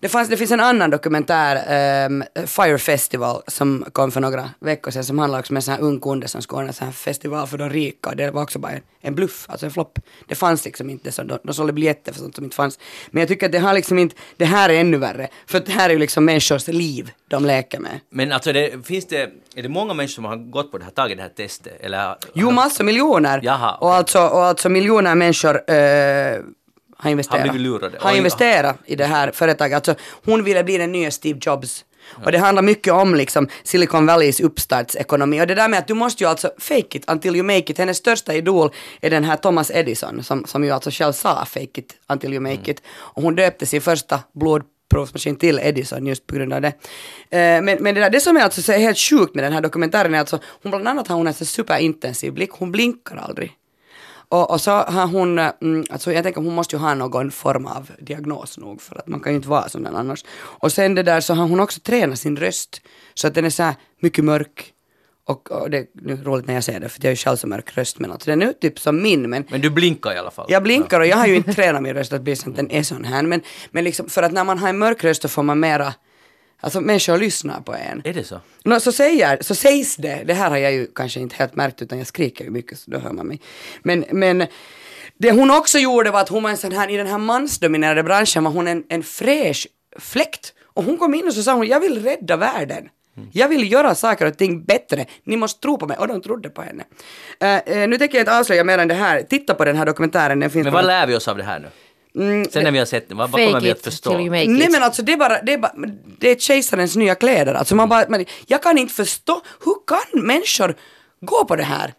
[SPEAKER 3] Det, fanns, det finns en annan dokumentär, ehm, Fire Festival, som kom för några veckor sedan, som handlar också om en sån här ung kunde som skulle ordna en sån här festival för de rika. Det var också bara en, en bluff, alltså en flopp. Det fanns liksom inte så, de, de sålde biljetter för sånt som inte fanns. Men jag tycker att det har liksom inte, det här är ännu värre. För det här är ju liksom människors liv de leker med.
[SPEAKER 1] Men alltså, det, finns det, är det många människor som har gått på det här, tagit det här testet? Eller,
[SPEAKER 3] Jo, massor miljoner.
[SPEAKER 1] Jaha,
[SPEAKER 3] och, alltså, och alltså miljoner människor eh, Har
[SPEAKER 1] blivit lurade.
[SPEAKER 3] Har
[SPEAKER 1] Oj.
[SPEAKER 3] investerat i det här företaget. Alltså, hon ville bli den nya Steve Jobs. Och det handlar mycket om liksom Silicon Valleys uppstartsekonomi. Och det där med att du måste ju alltså fake it until you make it. Hennes största idol är den här Thomas Edison som, som ju alltså själv sa fake it until you make it. Och hon döpte sin första blodprovsmaskin till Edison just på grund av det. Eh, men men det, där, det som är alltså så helt sjukt med den här dokumentären är alltså, hon bland annat har hon en superintensiv blick, hon blinkar aldrig. Och, och så har hon, mm, alltså jag tänker hon måste ju ha någon form av diagnos nog för att man kan ju inte vara sån där annars. Och sen det där så har hon också tränat sin röst så att den är så här mycket mörk. Och, och det är roligt när jag säger det för jag är ju själv så mörk röst men alltså den är typ som min men
[SPEAKER 1] Men du blinkar i alla fall.
[SPEAKER 3] jag blinkar och jag har ju (laughs) inte tränat min röst att bli så att den är sån här men, men liksom för att när man har en mörk röst så får man mera Alltså människor lyssnar på en.
[SPEAKER 1] Är det så?
[SPEAKER 3] No, så, säger, så sägs det, det här har jag ju kanske inte helt märkt utan jag skriker ju mycket så då hör man mig. Men, men det hon också gjorde var att hon var en sån här, i den här mansdominerade branschen var hon en, en fräsch fläkt. Och hon kom in och så sa hon, jag vill rädda världen. Jag vill göra saker och ting bättre. Ni måste tro på mig. Och de trodde på henne. Eh, eh, nu tänker jag inte avslöja mer än det här. Titta på den här dokumentären. Den finns
[SPEAKER 1] Men vad lär vi oss av det här nu? Sen när vi har sett den, vad, vad kommer vi att förstå?
[SPEAKER 3] Nej men alltså det är bara, det är, bara, det är kejsarens nya kläder. Alltså man bara, man, jag kan inte förstå, hur kan människor gå på det här?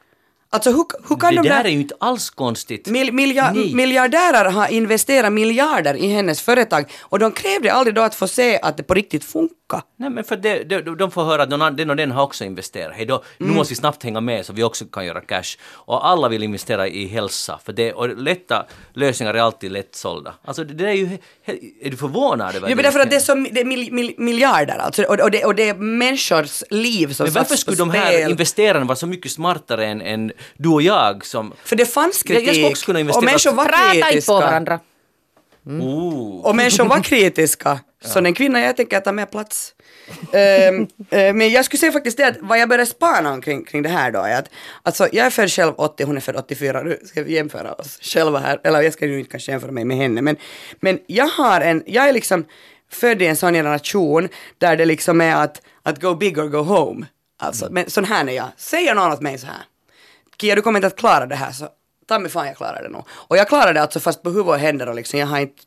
[SPEAKER 3] Alltså hur, hur kan
[SPEAKER 1] det
[SPEAKER 3] de
[SPEAKER 1] där
[SPEAKER 3] där
[SPEAKER 1] är ju inte alls konstigt.
[SPEAKER 3] mil, milja, miljardärer har investerat miljarder i hennes företag och de krävde aldrig då att få se att det på riktigt funkar.
[SPEAKER 1] Nej men för det, det, de får höra att någon, den och den har också investerat. Hej då, nu måste vi snabbt hänga med så vi också kan göra cash. Och alla vill investera i hälsa. För det, och lätta lösningar är alltid lättsålda. Alltså det, det är ju... Är du förvånad över
[SPEAKER 3] Ja, men därför att det är, så, det är mil, mil, miljarder alltså och, och, det, och det är människors liv som
[SPEAKER 1] Men varför skulle de här
[SPEAKER 3] spel.
[SPEAKER 1] investerarna vara så mycket smartare än, än du och jag som...
[SPEAKER 3] För det fanns
[SPEAKER 1] Jag- jag
[SPEAKER 3] kritik.
[SPEAKER 1] skulle också kunna investera-
[SPEAKER 3] och människor var
[SPEAKER 2] Prata inte
[SPEAKER 3] kritiska.
[SPEAKER 2] på varandra.
[SPEAKER 1] Oh.
[SPEAKER 3] Och människor var (laughs) kritiska. Så en kvinna, jag tänker ta mer plats. Ehm, eh, men jag skulle säga faktiskt det att vad jag började spana omkring kring det här då är att alltså jag är född själv 80, hon är född 84, nu ska vi jämföra oss själva här, eller jag ska ju inte kanske jämföra mig med henne men, men jag har en, jag är liksom född i en sån generation där det liksom är att, att go big or go home. Alltså, men sån här är jag. Säger någon åt mig så här, Kia du kommer inte att klara det här så ta mig fan jag klarar det nog. Och jag klarar det alltså fast på huvud och händer och liksom jag har inte,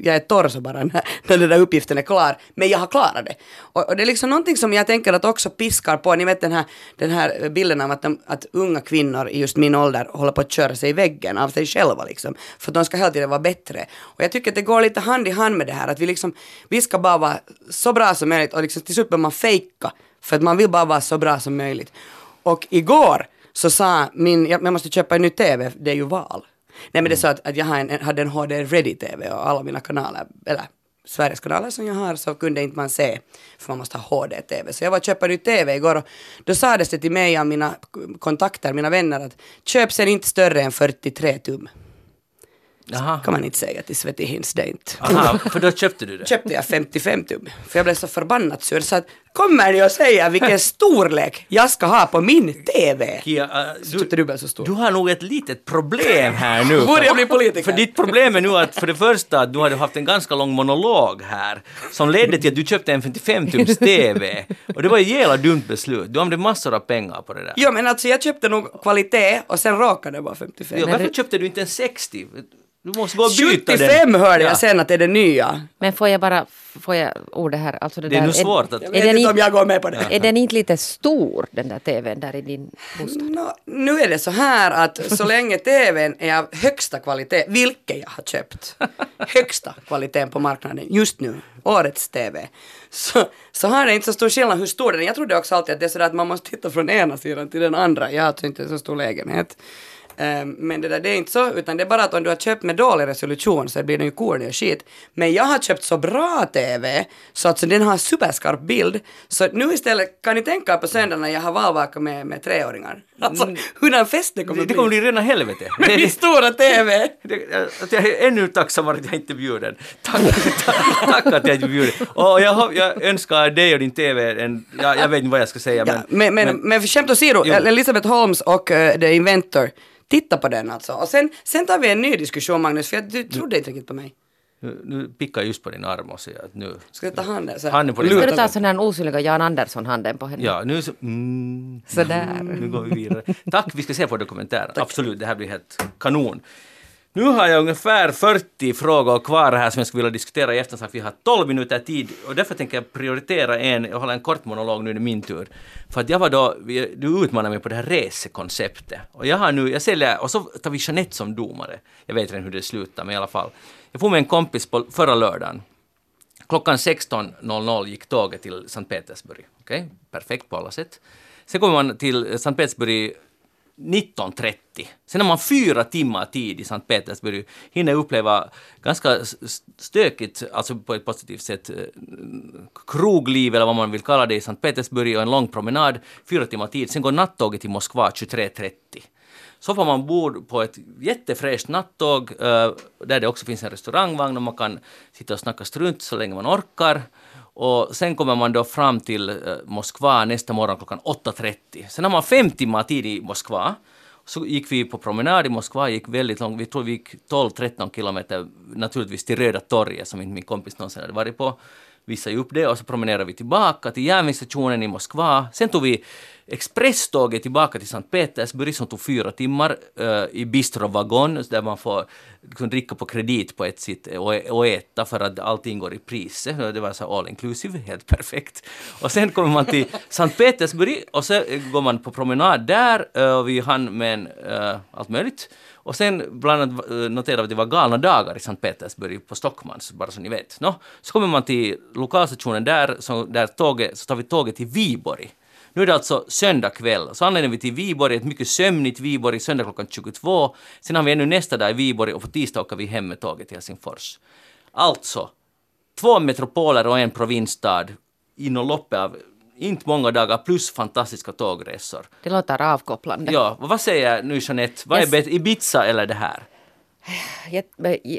[SPEAKER 3] jag är torr så bara (laughs) när, när den där uppgiften är klar. Men jag har klarat det. Och, och det är liksom någonting som jag tänker att också piskar på, ni vet den här, den här bilden av att, de, att unga kvinnor i just min ålder håller på att köra sig i väggen av sig själva liksom. För att de ska hela tiden vara bättre. Och jag tycker att det går lite hand i hand med det här att vi liksom, vi ska bara vara så bra som möjligt och liksom till slut börjar man fejka för att man vill bara vara så bra som möjligt. Och igår så sa min, jag, jag måste köpa en ny TV, det är ju val. Nej men det är så att, att jag en, hade en HD Ready TV och alla mina kanaler, eller Sveriges kanaler som jag har så kunde inte man se för man måste ha HD-TV. Så jag var och köpte en ny TV igår och då sades det till mig av mina kontakter, mina vänner att köp sen inte större än 43 tum.
[SPEAKER 1] Jaha.
[SPEAKER 3] kan man inte säga till Sveti Hins, det är inte.
[SPEAKER 1] Aha, för då köpte du det?
[SPEAKER 3] köpte jag 55 tum. För jag blev så förbannat sur så att kommer ni och säga vilken storlek jag ska ha på min TV?
[SPEAKER 1] Kia, äh,
[SPEAKER 3] dubbelt så stor.
[SPEAKER 1] Du har nog ett litet problem här nu. (laughs)
[SPEAKER 3] Borde jag bli politiker?
[SPEAKER 1] För ditt problem är nu att för det första att du hade haft en ganska lång monolog här som ledde till att du köpte en 55-tums TV. Och det var ett jävla dumt beslut. Du använde massor av pengar på det där.
[SPEAKER 3] Jo men alltså jag köpte nog kvalitet och sen råkade det vara 55.
[SPEAKER 1] Ja, varför
[SPEAKER 2] du-
[SPEAKER 1] köpte du inte en 60? Du måste gå och byta den.
[SPEAKER 3] 75 hörde
[SPEAKER 1] Ja.
[SPEAKER 3] jag sen att det är det nya.
[SPEAKER 2] Men får jag bara, får jag ordet här? Alltså det,
[SPEAKER 1] Det är
[SPEAKER 2] där,
[SPEAKER 1] nog svårt att...
[SPEAKER 2] Är
[SPEAKER 3] vet
[SPEAKER 2] den
[SPEAKER 3] inte om jag går med på det.
[SPEAKER 2] Är den inte lite stor, den där TVn där i din bostad?
[SPEAKER 3] Nå, nu är det så här att så länge TVn är av högsta kvalitet, vilket jag har köpt, högsta kvaliteten på marknaden just nu, årets TV, så, så har det inte så stor skillnad hur stor den är. Jag trodde också alltid att det är sådär att man måste titta från ena sidan till den andra. Jag har alltså inte en så stor lägenhet. Eh, men det där det är inte så, utan det är bara att om du har köpt med dålig resolution så blir den ju corny och skit. Men jag har köpt så bra TV så att så den har superskarp bild. Så nu istället kan ni tänka på söndag när jag har valvaka med, med treåringar. Alltså hurdan fest det kommer
[SPEAKER 1] Det, det
[SPEAKER 3] bli.
[SPEAKER 1] kommer bli rena helvete.
[SPEAKER 3] Med (laughs) min stora TV! (laughs)
[SPEAKER 1] Det- Att jag är ännu tacksammare att jag inte är bjuden. Tack, tack, tack att jag inte är bjuden. Och jag, jag önskar dig och din TV en... Jag, jag vet inte vad jag ska säga
[SPEAKER 3] Ja, men, men, men, för skämt åsido. Elisabeth Holmes och uh, The Inventor, titta på den alltså. Och sen, sen tar vi en ny diskussion Magnus, för jag, du trodde inte riktigt på mig.
[SPEAKER 1] Nu, nu pickar jag just på din arm och säger att nu...
[SPEAKER 3] Ska jag ta handen? Så här?
[SPEAKER 1] Handen på din
[SPEAKER 2] Ska du ta sån här osynliga Jan Andersson-handen på henne?
[SPEAKER 1] Ja, nu så... Mm,
[SPEAKER 2] Sådär.
[SPEAKER 1] nu går vi vidare. Tack, vi ska se på dokumentären. Absolut, det här blir helt kanon. Nu har jag ungefär 40 frågor kvar här som jag skulle vilja diskutera i eftersnack. Vi har 12 minuter tid och därför tänker jag prioritera en, jag håller en kort monolog nu, är det min tur. För att jag var då, du utmanade mig på det här resekonceptet. Och jag har nu, jag säljer, och så tar vi Jeanette som domare. Jag vet redan hur det slutar, men i alla fall. Jag får med en kompis på förra lördagen. Klockan 16.00 gick tåget till Sankt Petersburg. Okej, perfekt på alla sätt. Sen kommer man till Sankt Petersburg 19.30. Sen har man fyra timmar tid i Sankt Petersburg, hinner uppleva ganska stökigt, alltså på ett positivt sätt, eh, krogliv eller vad man vill kalla det i Sankt Petersburg och en lång promenad, fyra timmar tid. Sen går nattåget till Moskva 23.30. Så får man bo på ett jättefräscht nattåg eh, där det också finns en restaurangvagn och man kan sitta och snacka strunt så länge man orkar. Och sen kommer man då fram till eh, Moskva nästa morgon klockan 8.30. Sen har man fem timmar tid i Moskva. Så gick vi på promenad i Moskva, gick väldigt långt, vi tror vi gick 12-13 kilometer naturligtvis till Röda torget som inte min kompis någonsin hade varit på. Visade ju upp det och så promenerade vi tillbaka till järnvägsstationen i Moskva. Sen tog vi expresståget tillbaka till Sankt Petersburg som tog fyra timmar eh, i bistrovagon där man får liksom, dricka på kredit på ett sätt och, och äta för att allting går i priset. Det var så all inclusive, (laughs) helt perfekt. Och sen kommer man till (laughs) Sankt Petersburg och så går man på promenad där eh, och vi hann med en, eh, allt möjligt. Och sen bland annat eh, noterade vi att det var galna dagar i Sankt Petersburg på Stockmans, bara så ni vet. Nå, så kommer man till lokalstationen där, så, där tåget, så tar vi tåget till Viborg. Nu är det alltså söndag kväll, så anländer vi till Viborg, ett mycket sömnigt Viborg, söndag klockan 22. Sen har vi ännu nästa dag i Viborg och på tisdag åker vi hem med tåget till Helsingfors. Alltså, två metropoler och en provinsstad inom loppet av inte många dagar plus fantastiska tågresor.
[SPEAKER 2] Det låter avkopplande.
[SPEAKER 1] Ja, vad säger nu Jeanette, vad är
[SPEAKER 2] Yes.
[SPEAKER 1] Ibiza eller det här?
[SPEAKER 2] Jag,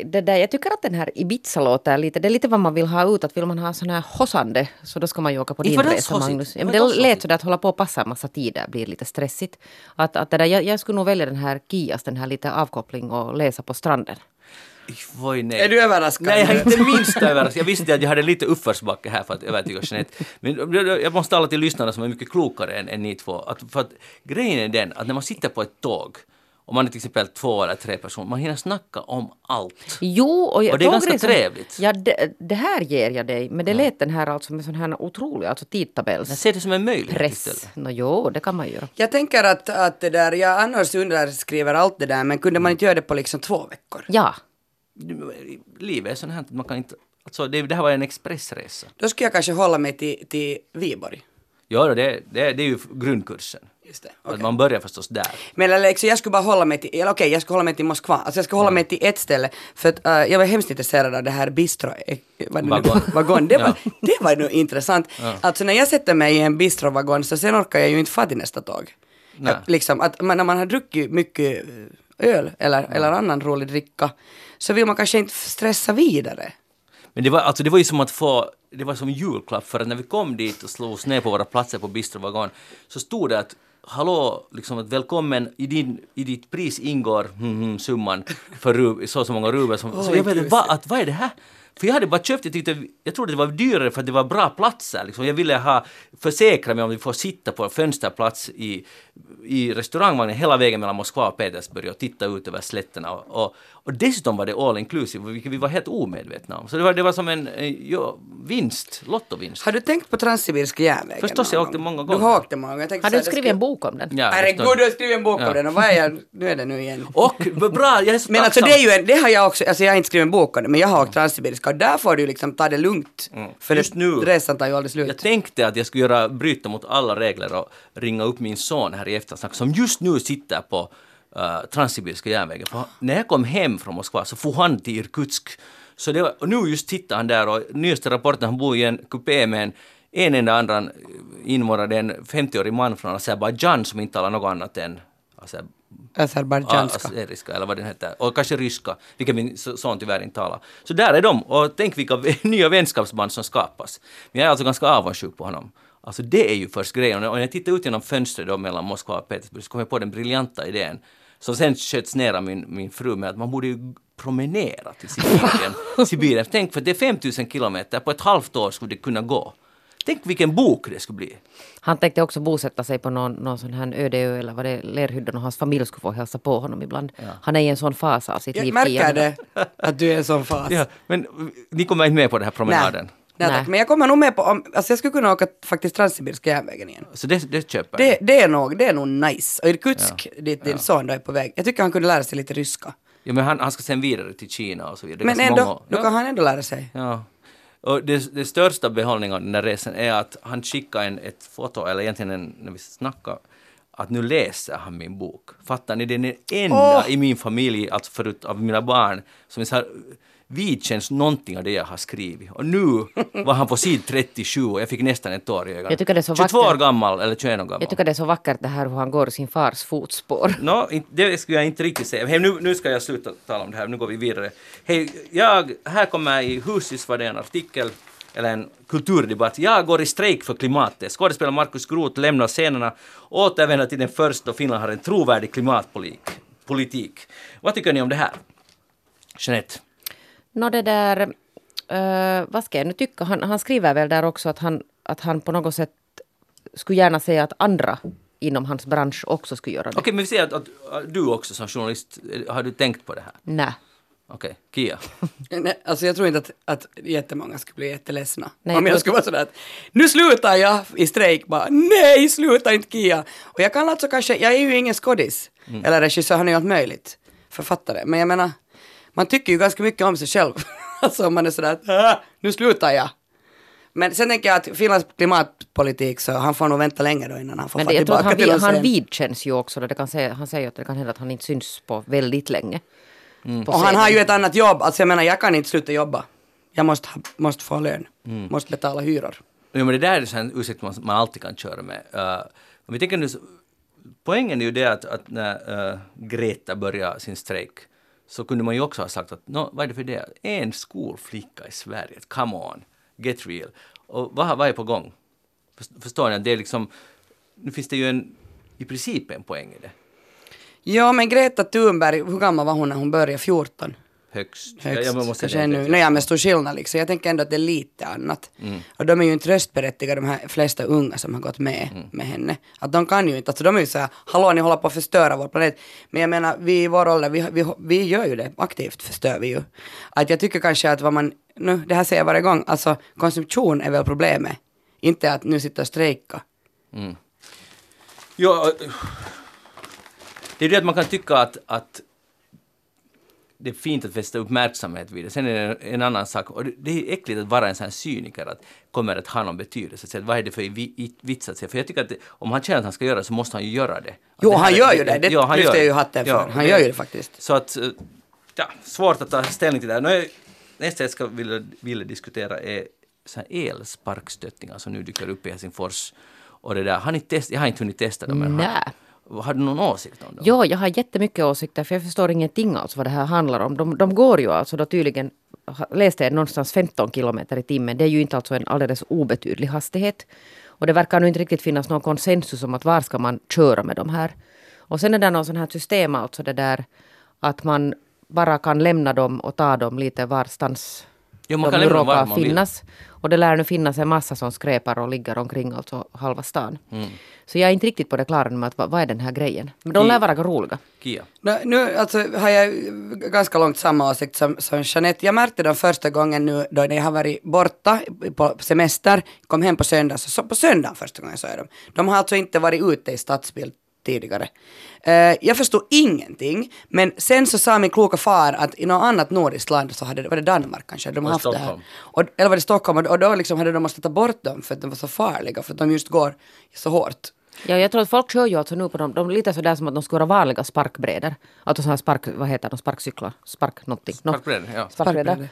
[SPEAKER 2] det där, jag tycker att den här Ibiza låter lite, det är lite vad man vill ha ut, att vill man ha sån här hossande så då ska man ju åka på din resa
[SPEAKER 1] hossigt.
[SPEAKER 2] Magnus. Ja, men det lät sådär att hålla på och passa en massa tider blir lite stressigt. Att, att det där, jag, jag skulle nog välja den här Kias, den här lite avkoppling och läsa på stranden.
[SPEAKER 1] Oj, nej.
[SPEAKER 3] Är du överraskad?
[SPEAKER 1] Nej, jag är inte minst överraskad. Jag visste att jag hade lite uppförsbacke här för att övertyga Jeanette. Men jag måste tala till lyssnarna som är mycket klokare än, än ni två. Att, för att grejen är den att när man sitter på ett tåg och man är till exempel två eller tre personer, man hinner snacka om allt.
[SPEAKER 2] Jo, och, jag,
[SPEAKER 1] Och det är ganska
[SPEAKER 2] tågresan-
[SPEAKER 1] trevligt.
[SPEAKER 2] Ja, det, det här ger jag dig, men det lät den här alltså med sån här otrolig alltså
[SPEAKER 1] Jag
[SPEAKER 2] tidtabells...
[SPEAKER 1] ser det som en möjlighet
[SPEAKER 2] Press.
[SPEAKER 1] istället.
[SPEAKER 2] Nå jo, det kan man göra.
[SPEAKER 3] Jag tänker att, att det där, jag annars underskriver allt det där, men kunde man inte göra det på liksom två veckor?
[SPEAKER 2] Ja,
[SPEAKER 1] Livet är sånt här att man kan inte... Alltså det, det här var en expressresa.
[SPEAKER 3] Då skulle jag kanske hålla mig till, till Viborg.
[SPEAKER 1] Ja, det, det, det är ju grundkursen.
[SPEAKER 3] Just det.
[SPEAKER 1] Att
[SPEAKER 3] okej.
[SPEAKER 1] man börjar förstås där.
[SPEAKER 3] Men eller, liksom, jag skulle bara hålla mig till, eller okej, jag skulle hålla mig till Moskva. Alltså jag skulle hålla mig till ett ställe. För att eh, jag var hemskt intresserad av det här bistro... eh, vad det nu-
[SPEAKER 1] Vagon.
[SPEAKER 3] vagon. Det var,
[SPEAKER 1] Ja. (laughs)
[SPEAKER 3] det var nog intressant.
[SPEAKER 1] Ja.
[SPEAKER 3] Alltså när jag sätter mig i en bistrovagon så sen orkar jag ju inte få till nästa tåg.
[SPEAKER 1] Nej.
[SPEAKER 3] Jag, liksom, att man, när man har druckit mycket eh, öl eller, eller annan rolig dricka så vill man kanske inte stressa vidare.
[SPEAKER 1] Men det var, alltså, det var ju som att få, det var som julklapp för att när vi kom dit och slog oss ner på våra platser på bistrovagon så stod det att hallå, liksom att välkommen, i, din, i ditt pris ingår hmm, hmm, summan för rub, så och så många rubel. Som, så jag vet va, att, vad är det här? För jag hade bara köpt, jag tyckte, jag trodde det var dyrare för att det var bra platser. Liksom. Jag ville ha, försäkra mig om vi får sitta på fönsterplats i, i restaurangvagnen hela vägen mellan Moskva och Petersburg och titta ut över slätterna. Och, och, och dessutom var det all inclusive, vilket vi var helt omedvetna om. Så det var, det var som en eh, ja, vinst, lottovinst.
[SPEAKER 3] Har du tänkt på Transsibiriska järnvägen?
[SPEAKER 1] Förstås, jag åkte många
[SPEAKER 3] Du
[SPEAKER 1] gånger.
[SPEAKER 3] har åkt det många gånger. Jag tänkte
[SPEAKER 2] har du skrivit en bok om den?
[SPEAKER 1] Ja,
[SPEAKER 3] Herregud, du har skrivit en bok
[SPEAKER 1] Ja.
[SPEAKER 3] om den och vad är jag, nu är det nu igen. (laughs)
[SPEAKER 1] Och bra, jag är så
[SPEAKER 3] Men alltså
[SPEAKER 1] tacksam.
[SPEAKER 3] det är ju en, det har jag också, alltså jag har inte skrivit en bok om det, men jag har åkt Transsibiriska och där får du liksom ta det lugnt. För
[SPEAKER 1] Just nu-
[SPEAKER 3] resan tar ju aldrig slut.
[SPEAKER 1] Jag tänkte att jag skulle göra, bryta mot alla regler och ringa upp min son här i eftersnack som just nu sitter på uh, Transsibiriska järnvägen. För när jag kom hem från Moskva så får han till Irkutsk. Så det var, och nu just tittar han där och nyaste rapporten, han bor i en kupé med en en enda annan invånare, en 50-årig man från Azerbajdzjan som inte talar något annat än Azer-
[SPEAKER 3] Azerbajdzjanska.
[SPEAKER 1] Azeriska eller vad den heter. Och kanske ryska, vilket min son tyvärr inte talar. Så där är de. Och tänk vilka (laughs) nya vänskapsband som skapas. Men jag är alltså ganska avundsjuk på honom. Alltså det är ju först grejen. Och när jag tittar ut genom fönstret då mellan Moskva och Petersburg så kom jag på den briljanta idén som sen sköts ner av min, min fru med att man borde ju promenera till Sibirien. (laughs) Sibirien. Tänk för det är 5000 kilometer, på ett halvt år skulle det kunna gå. Tänk vilken bok det skulle bli.
[SPEAKER 2] Han tänkte också bosätta sig på någon, någon sån här öde ö eller vad det är, Lerhyddan och hans familj skulle få hälsa på honom ibland. Han är i en sån fas av sitt
[SPEAKER 3] Jag
[SPEAKER 2] liv.
[SPEAKER 3] märker
[SPEAKER 2] Kia.
[SPEAKER 3] det, att du är en sån fas.
[SPEAKER 1] Ja, men ni kommer inte med på den här promenaden?
[SPEAKER 3] Nej,
[SPEAKER 2] Nej.
[SPEAKER 3] tack. Men jag kommer nog med på, om, alltså jag skulle kunna åka faktiskt Transsibiriska järnvägen igen.
[SPEAKER 1] Så det, det köper
[SPEAKER 3] Det,
[SPEAKER 1] jag.
[SPEAKER 3] det, är nog, det är nog nice. Och Irkutsk, dit din son då är på väg. Jag tycker han kunde lära sig lite ryska.
[SPEAKER 1] Ja, men han, han ska sen vidare till Kina och så vidare.
[SPEAKER 3] Men ändå,
[SPEAKER 1] många-
[SPEAKER 3] då
[SPEAKER 1] ja.
[SPEAKER 3] kan han ändå lära sig.
[SPEAKER 1] Ja. Och det, det största behållningen av den där resan är att han skickade en, ett foto, eller egentligen en, när vi snackade, att nu läser han min bok. Fattar ni? Det är den enda
[SPEAKER 3] Åh!
[SPEAKER 1] i min familj, alltså förut av mina barn, som är så här vidkänns någonting av det jag har skrivit. Och nu var han på sid 37 och jag fick nästan ett år i ögonen.
[SPEAKER 2] Jag tycker det är så
[SPEAKER 1] 22 år gammal, eller 21 år gammal.
[SPEAKER 2] Jag tycker det är så vackert det här hur han går i sin fars fotspår. (laughs)
[SPEAKER 1] Inte- det skulle jag inte riktigt säga. Hej, nu, nu ska jag sluta tala om det här, nu går vi vidare. Hej, jag, här kommer i Husis var det en artikel, eller en kulturdebatt. Jag går i strejk för klimatet. Skådespelaren Markus Groth lämnar scenerna och återvänder till den första då Finland har en trovärdig klimatpolitik. Politik. Vad tycker ni om det här? Jeanette?
[SPEAKER 2] Nå det där, eh, vad ska jag nu tycka? Han, han skriver väl där också att han, att han på något sätt skulle gärna säga att andra inom hans bransch också skulle göra det.
[SPEAKER 1] Okej, men vi säger att, att, att du också som journalist, eh, har du tänkt på det här?
[SPEAKER 2] Nej.
[SPEAKER 1] Okej, Kia? (laughs)
[SPEAKER 3] Nej, alltså jag tror inte att, att jättemånga skulle bli jätteledsna.
[SPEAKER 2] Nej,
[SPEAKER 3] Om
[SPEAKER 2] jag
[SPEAKER 3] jag skulle vara sådär att nu slutar jag i strejk bara nej sluta inte Kia. Och jag kan alltså kanske, jag är ju ingen skådis eller regissör, han är ju allt möjligt. Författare. Men jag menar, man tycker ju ganska mycket om sig själv. (laughs) alltså om man är sådär att "Ah, nu slutar jag. Men sen tänker jag att Finlands klimatpolitik så han får nog vänta länge då innan han får
[SPEAKER 2] Men
[SPEAKER 3] få
[SPEAKER 2] det, jag tror att
[SPEAKER 3] tillbaka
[SPEAKER 2] han,
[SPEAKER 3] till någon
[SPEAKER 2] han vidkänns ju också. Det kan säga, han säger ju att det kan hända att han inte syns på väldigt länge. På
[SPEAKER 3] Och han har ju ett annat jobb, alltså jag menar jag kan inte sluta jobba. Jag måste, måste få lön,
[SPEAKER 1] Mm.
[SPEAKER 3] måste betala hyror.
[SPEAKER 1] Ja, men det där är en ursäkt man, man alltid kan köra med. Uh, om vi tänker nu, poängen är ju det att, att när uh, Greta började sin strejk så kunde man ju också ha sagt att no, vad är det för det? En skolflicka i Sverige, come on, get real. Och vad, vad är på gång? Förstår ni? att Det är liksom, nu finns det ju en, i princip en poäng i det.
[SPEAKER 3] Ja, men Greta Thunberg, hur gammal var hon när hon började? 14?
[SPEAKER 1] Högst.
[SPEAKER 3] Högst,
[SPEAKER 1] Ja, jag måste
[SPEAKER 3] kanske ännu. Nåja, men stor skillnad liksom. Jag tänker ändå att det är lite annat.
[SPEAKER 1] Mm.
[SPEAKER 3] Och de är ju inte röstberättigade, de här flesta unga som har gått med
[SPEAKER 1] Mm.
[SPEAKER 3] med henne. Att de kan ju inte, alltså de är ju såhär, hallå ni håller på att förstöra vår planet. Men jag menar, vi i vår ålder, vi, vi, vi gör ju det, aktivt förstör vi ju. Att jag tycker kanske att vad man, nu, det här säger jag varje gång, alltså konsumtion är väl problemet. Inte att nu sitta och strejka.
[SPEAKER 1] Ja, äh, det är det att man kan tycka att, att det är fint att fästa uppmärksamhet vid det. Sen är det en annan sak, och det- är äckligt att vara en sån här cyniker, att kommer att ha någon betydelse. Så att vad är det för vits att säga? För jag tycker att det, om han känner att han ska göra det så måste han ju göra det.
[SPEAKER 3] Jo,
[SPEAKER 1] det
[SPEAKER 3] han gör ju det. Det
[SPEAKER 1] ja, han
[SPEAKER 3] lyfter
[SPEAKER 1] gör
[SPEAKER 3] jag ju hatten för. Han gör ju det faktiskt.
[SPEAKER 1] Så att, äh, ja, svårt att ta ställning till det här. Nästa jag ska vilja, vilja diskutera är så här elsparkstöttingar som nu dyker upp i Helsingfors. Och det där, har ni test, jag har inte hunnit testa dem. men har-
[SPEAKER 2] Nej
[SPEAKER 1] har du någon åsikt om dem?
[SPEAKER 2] Ja, jag har jättemycket åsikter för jag förstår ingenting alls vad det här handlar om. De, de går ju alltså då tydligen, läste jag någonstans 15 kilometer i timmen. Det är ju inte alltså en alldeles obetydlig hastighet. Och det verkar nu inte riktigt finnas någon konsensus om att var ska man köra med de här. Och sen är det någon sån här system alltså det där att man bara kan lämna dem och ta dem lite varstans
[SPEAKER 1] Jo, man
[SPEAKER 2] de
[SPEAKER 1] kan
[SPEAKER 2] råkar
[SPEAKER 1] man vill.
[SPEAKER 2] finnas. Och det lär nu finnas en massa som skräpar och ligger omkring alltså halva stan.
[SPEAKER 1] Mm.
[SPEAKER 2] Så jag är inte riktigt på det klara med att vad, vad är den här grejen. Men de lär vara roliga.
[SPEAKER 1] Kia.
[SPEAKER 3] Nu, nu alltså, har jag ganska långt samma åsikt som, som Jeanette. Jag märkte den första gången nu då jag har varit borta på semester, kom hem på söndag, så, så på söndagen första gången såg jag dem. De har alltså inte varit ute i stadsbild tidigare. Eh, jag förstod ingenting, men sen så sa min kloka far att i något annat nordiskt land så hade det, var det Danmark kanske, de haft det här. Och, eller var det Stockholm, och, och då liksom hade de måste ta bort dem för att de var så farliga, för att de just går så hårt.
[SPEAKER 2] Ja, jag tror att folk kör ju alltså nu på dem, de är lite sådär som att de skulle vara vanliga sparkbrädor. Alltså sådana spark, vad heter de, sparkcyklar, spark någonting. Nå,
[SPEAKER 1] Sparkbrädor, ja.
[SPEAKER 2] Sparkbrädor.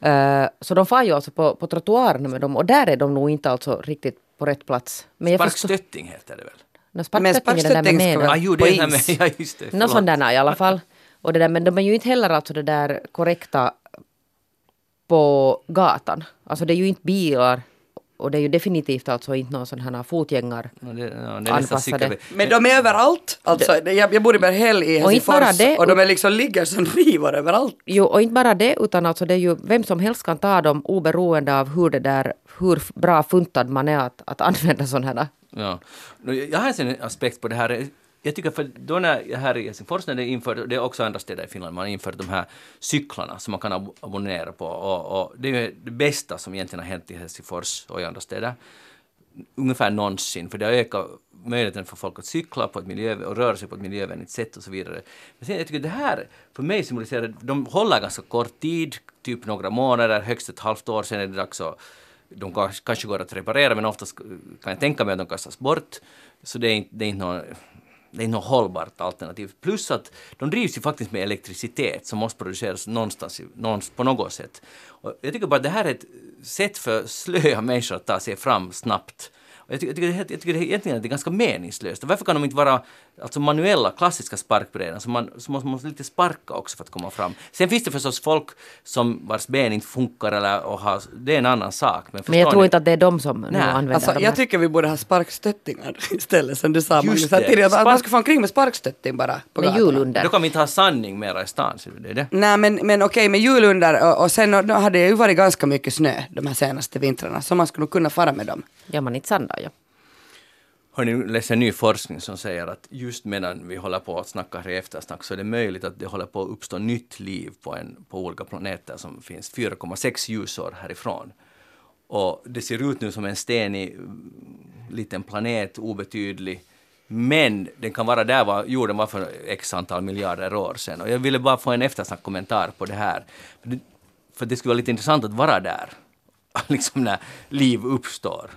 [SPEAKER 2] Eh, så de far ju alltså på, på trottoarerna med dem och där är de nog inte alltså riktigt på rätt plats. Men jag förstår-
[SPEAKER 1] Sparkstötting heter det väl?
[SPEAKER 2] No, sparkstötting är det där med
[SPEAKER 3] väl-
[SPEAKER 1] Ah, jo,
[SPEAKER 3] På
[SPEAKER 1] det är här
[SPEAKER 3] is.
[SPEAKER 1] med, (laughs) ja just det.
[SPEAKER 2] Nå
[SPEAKER 1] förlåt.
[SPEAKER 2] sådana i alla fall. Och det där, men de är ju inte heller alltså det där korrekta på gatan. Alltså det är ju inte bilar och det är ju definitivt alltså inte någon sån här fotgängar.
[SPEAKER 1] No, det, ja, det är nästan
[SPEAKER 2] Anpassade.
[SPEAKER 3] Men de är överallt. Alltså, jag, jag bor i Berghäll i
[SPEAKER 2] Och
[SPEAKER 3] Helsingfors
[SPEAKER 2] det,
[SPEAKER 3] och de är liksom, ligger som (laughs) rivor överallt.
[SPEAKER 2] Jo, och inte bara det, utan alltså det är ju vem som helst kan ta dem oberoende av hur det där, hur bra funtad man är att, att använda sådana här.
[SPEAKER 1] Ja. Jag har en aspekt på det här. Jag tycker för då när jag här i Helsingfors när det infört, det är också andra städer i Finland, man har infört de här cyklarna som man kan ab- abonnera på och, och det är ju det bästa som egentligen har hänt i Helsingfors och i andra städer ungefär någonsin, för det har ökat möjligheten för folk att cykla på ett miljö och röra sig på ett miljövänligt sätt och så vidare. Men sen, jag tycker det här för mig symboliserar, de håller ganska kort tid, typ några månader, högst ett halvt år, sen är det dags att de kanske- kanske går att reparera men oftast kan jag tänka mig att de kastas bort. Så det är inte, det är inte någon det är något hållbart alternativ. Plus att de drivs ju faktiskt med elektricitet som måste produceras någonstans, någonstans på något sätt. Och jag tycker bara att det här är ett sätt för slöa människor att ta sig fram snabbt. Och jag, tycker, jag, tycker, jag tycker det egentligen att det är ganska meningslöst. Och varför kan de inte vara alltså manuella, klassiska sparkbrädor som man så måste man lite sparka också för att komma fram. Sen finns det förstås folk som vars ben inte funkar eller och har, det är en annan sak. Men,
[SPEAKER 2] Men jag tror
[SPEAKER 1] ni?
[SPEAKER 2] inte att det är de som nu
[SPEAKER 1] Nej,
[SPEAKER 2] använder
[SPEAKER 3] Alltså,
[SPEAKER 2] de
[SPEAKER 3] jag
[SPEAKER 2] här.
[SPEAKER 3] tycker vi borde ha sparkstöttingar (laughs) istället som du sa
[SPEAKER 1] Just
[SPEAKER 3] Magnus.
[SPEAKER 1] det.
[SPEAKER 3] tidigare, Att man
[SPEAKER 1] Spark-
[SPEAKER 3] ska få omkring med sparkstötting bara på
[SPEAKER 2] Med
[SPEAKER 3] gatorna.
[SPEAKER 1] Då kan vi inte ha sanning mera i stan, du det? är det?
[SPEAKER 3] Nej men, men okej med hjulunder och, och sen då hade det ju varit ganska mycket snö de här senaste vintrarna så man skulle kunna fara med dem.
[SPEAKER 2] Ja, man inte sandar ja.
[SPEAKER 1] Hörni, nu läser ny forskning som säger att just medan vi håller på att snacka här i eftersnack så är det möjligt att det håller på att uppstå nytt liv på, en, på olika planeter som finns 4,6 ljusår härifrån. Och det ser ut nu som en stenig mm, liten planet, obetydlig. Men den kan vara där var jorden var för x antal miljarder år sedan. Och jag ville bara få en eftersnackkommentar på det här. För det, för det skulle vara lite intressant att vara där. (laughs) liksom när liv uppstår.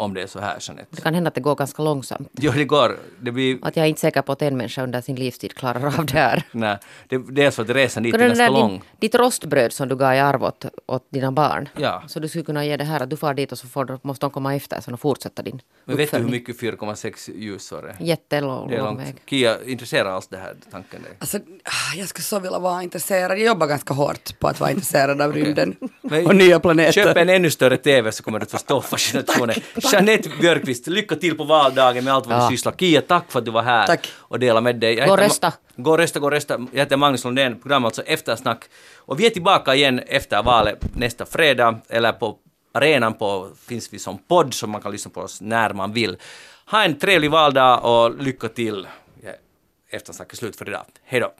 [SPEAKER 1] Om det är så här, Jeanette.
[SPEAKER 2] Det kan hända att det går ganska långsamt.
[SPEAKER 1] Jo, det går. Det blir...
[SPEAKER 2] Att jag är inte säker på att en människa under sin livstid klarar av det här.
[SPEAKER 1] Nej, det, det är så att resan dit är ganska
[SPEAKER 2] där
[SPEAKER 1] lång.
[SPEAKER 2] din, ditt rostbröd som du gav i arv åt, åt dina barn.
[SPEAKER 1] Ja.
[SPEAKER 2] Så du skulle kunna ge det här att du far dit och så får, du- måste de komma efter och fortsätta din
[SPEAKER 1] Men vet du hur mycket 4,6 ljusår är?
[SPEAKER 2] Jättelång
[SPEAKER 1] Det är
[SPEAKER 2] väg.
[SPEAKER 1] Kia, intresserar alls det här tanken dig?
[SPEAKER 3] Alltså, ah, jag skulle så vilja vara intresserad. Jag jobbar ganska hårt på att vara intresserad av rymden
[SPEAKER 1] Men
[SPEAKER 3] och nya planeter.
[SPEAKER 1] Köp en ännu större TV så kommer du att förstå (laughs) fascinationen. Jeanette Björkqvist, lycka till på valdagen med allt vad du
[SPEAKER 2] Ja.
[SPEAKER 1] sysslar. Kia, tack för att du var här
[SPEAKER 3] Tack.
[SPEAKER 1] och delade med dig. Jag
[SPEAKER 2] Gå rösta.
[SPEAKER 1] Gå rösta, gå rösta. Jag heter Magnus Lundén, program alltså Eftersnack. Och vi är tillbaka igen efter valet nästa fredag, eller på arenan på, finns vi som podd så man kan lyssna på oss när man vill. Ha en trevlig valdag och lycka till. Eftersnack är slut för idag. Hej då!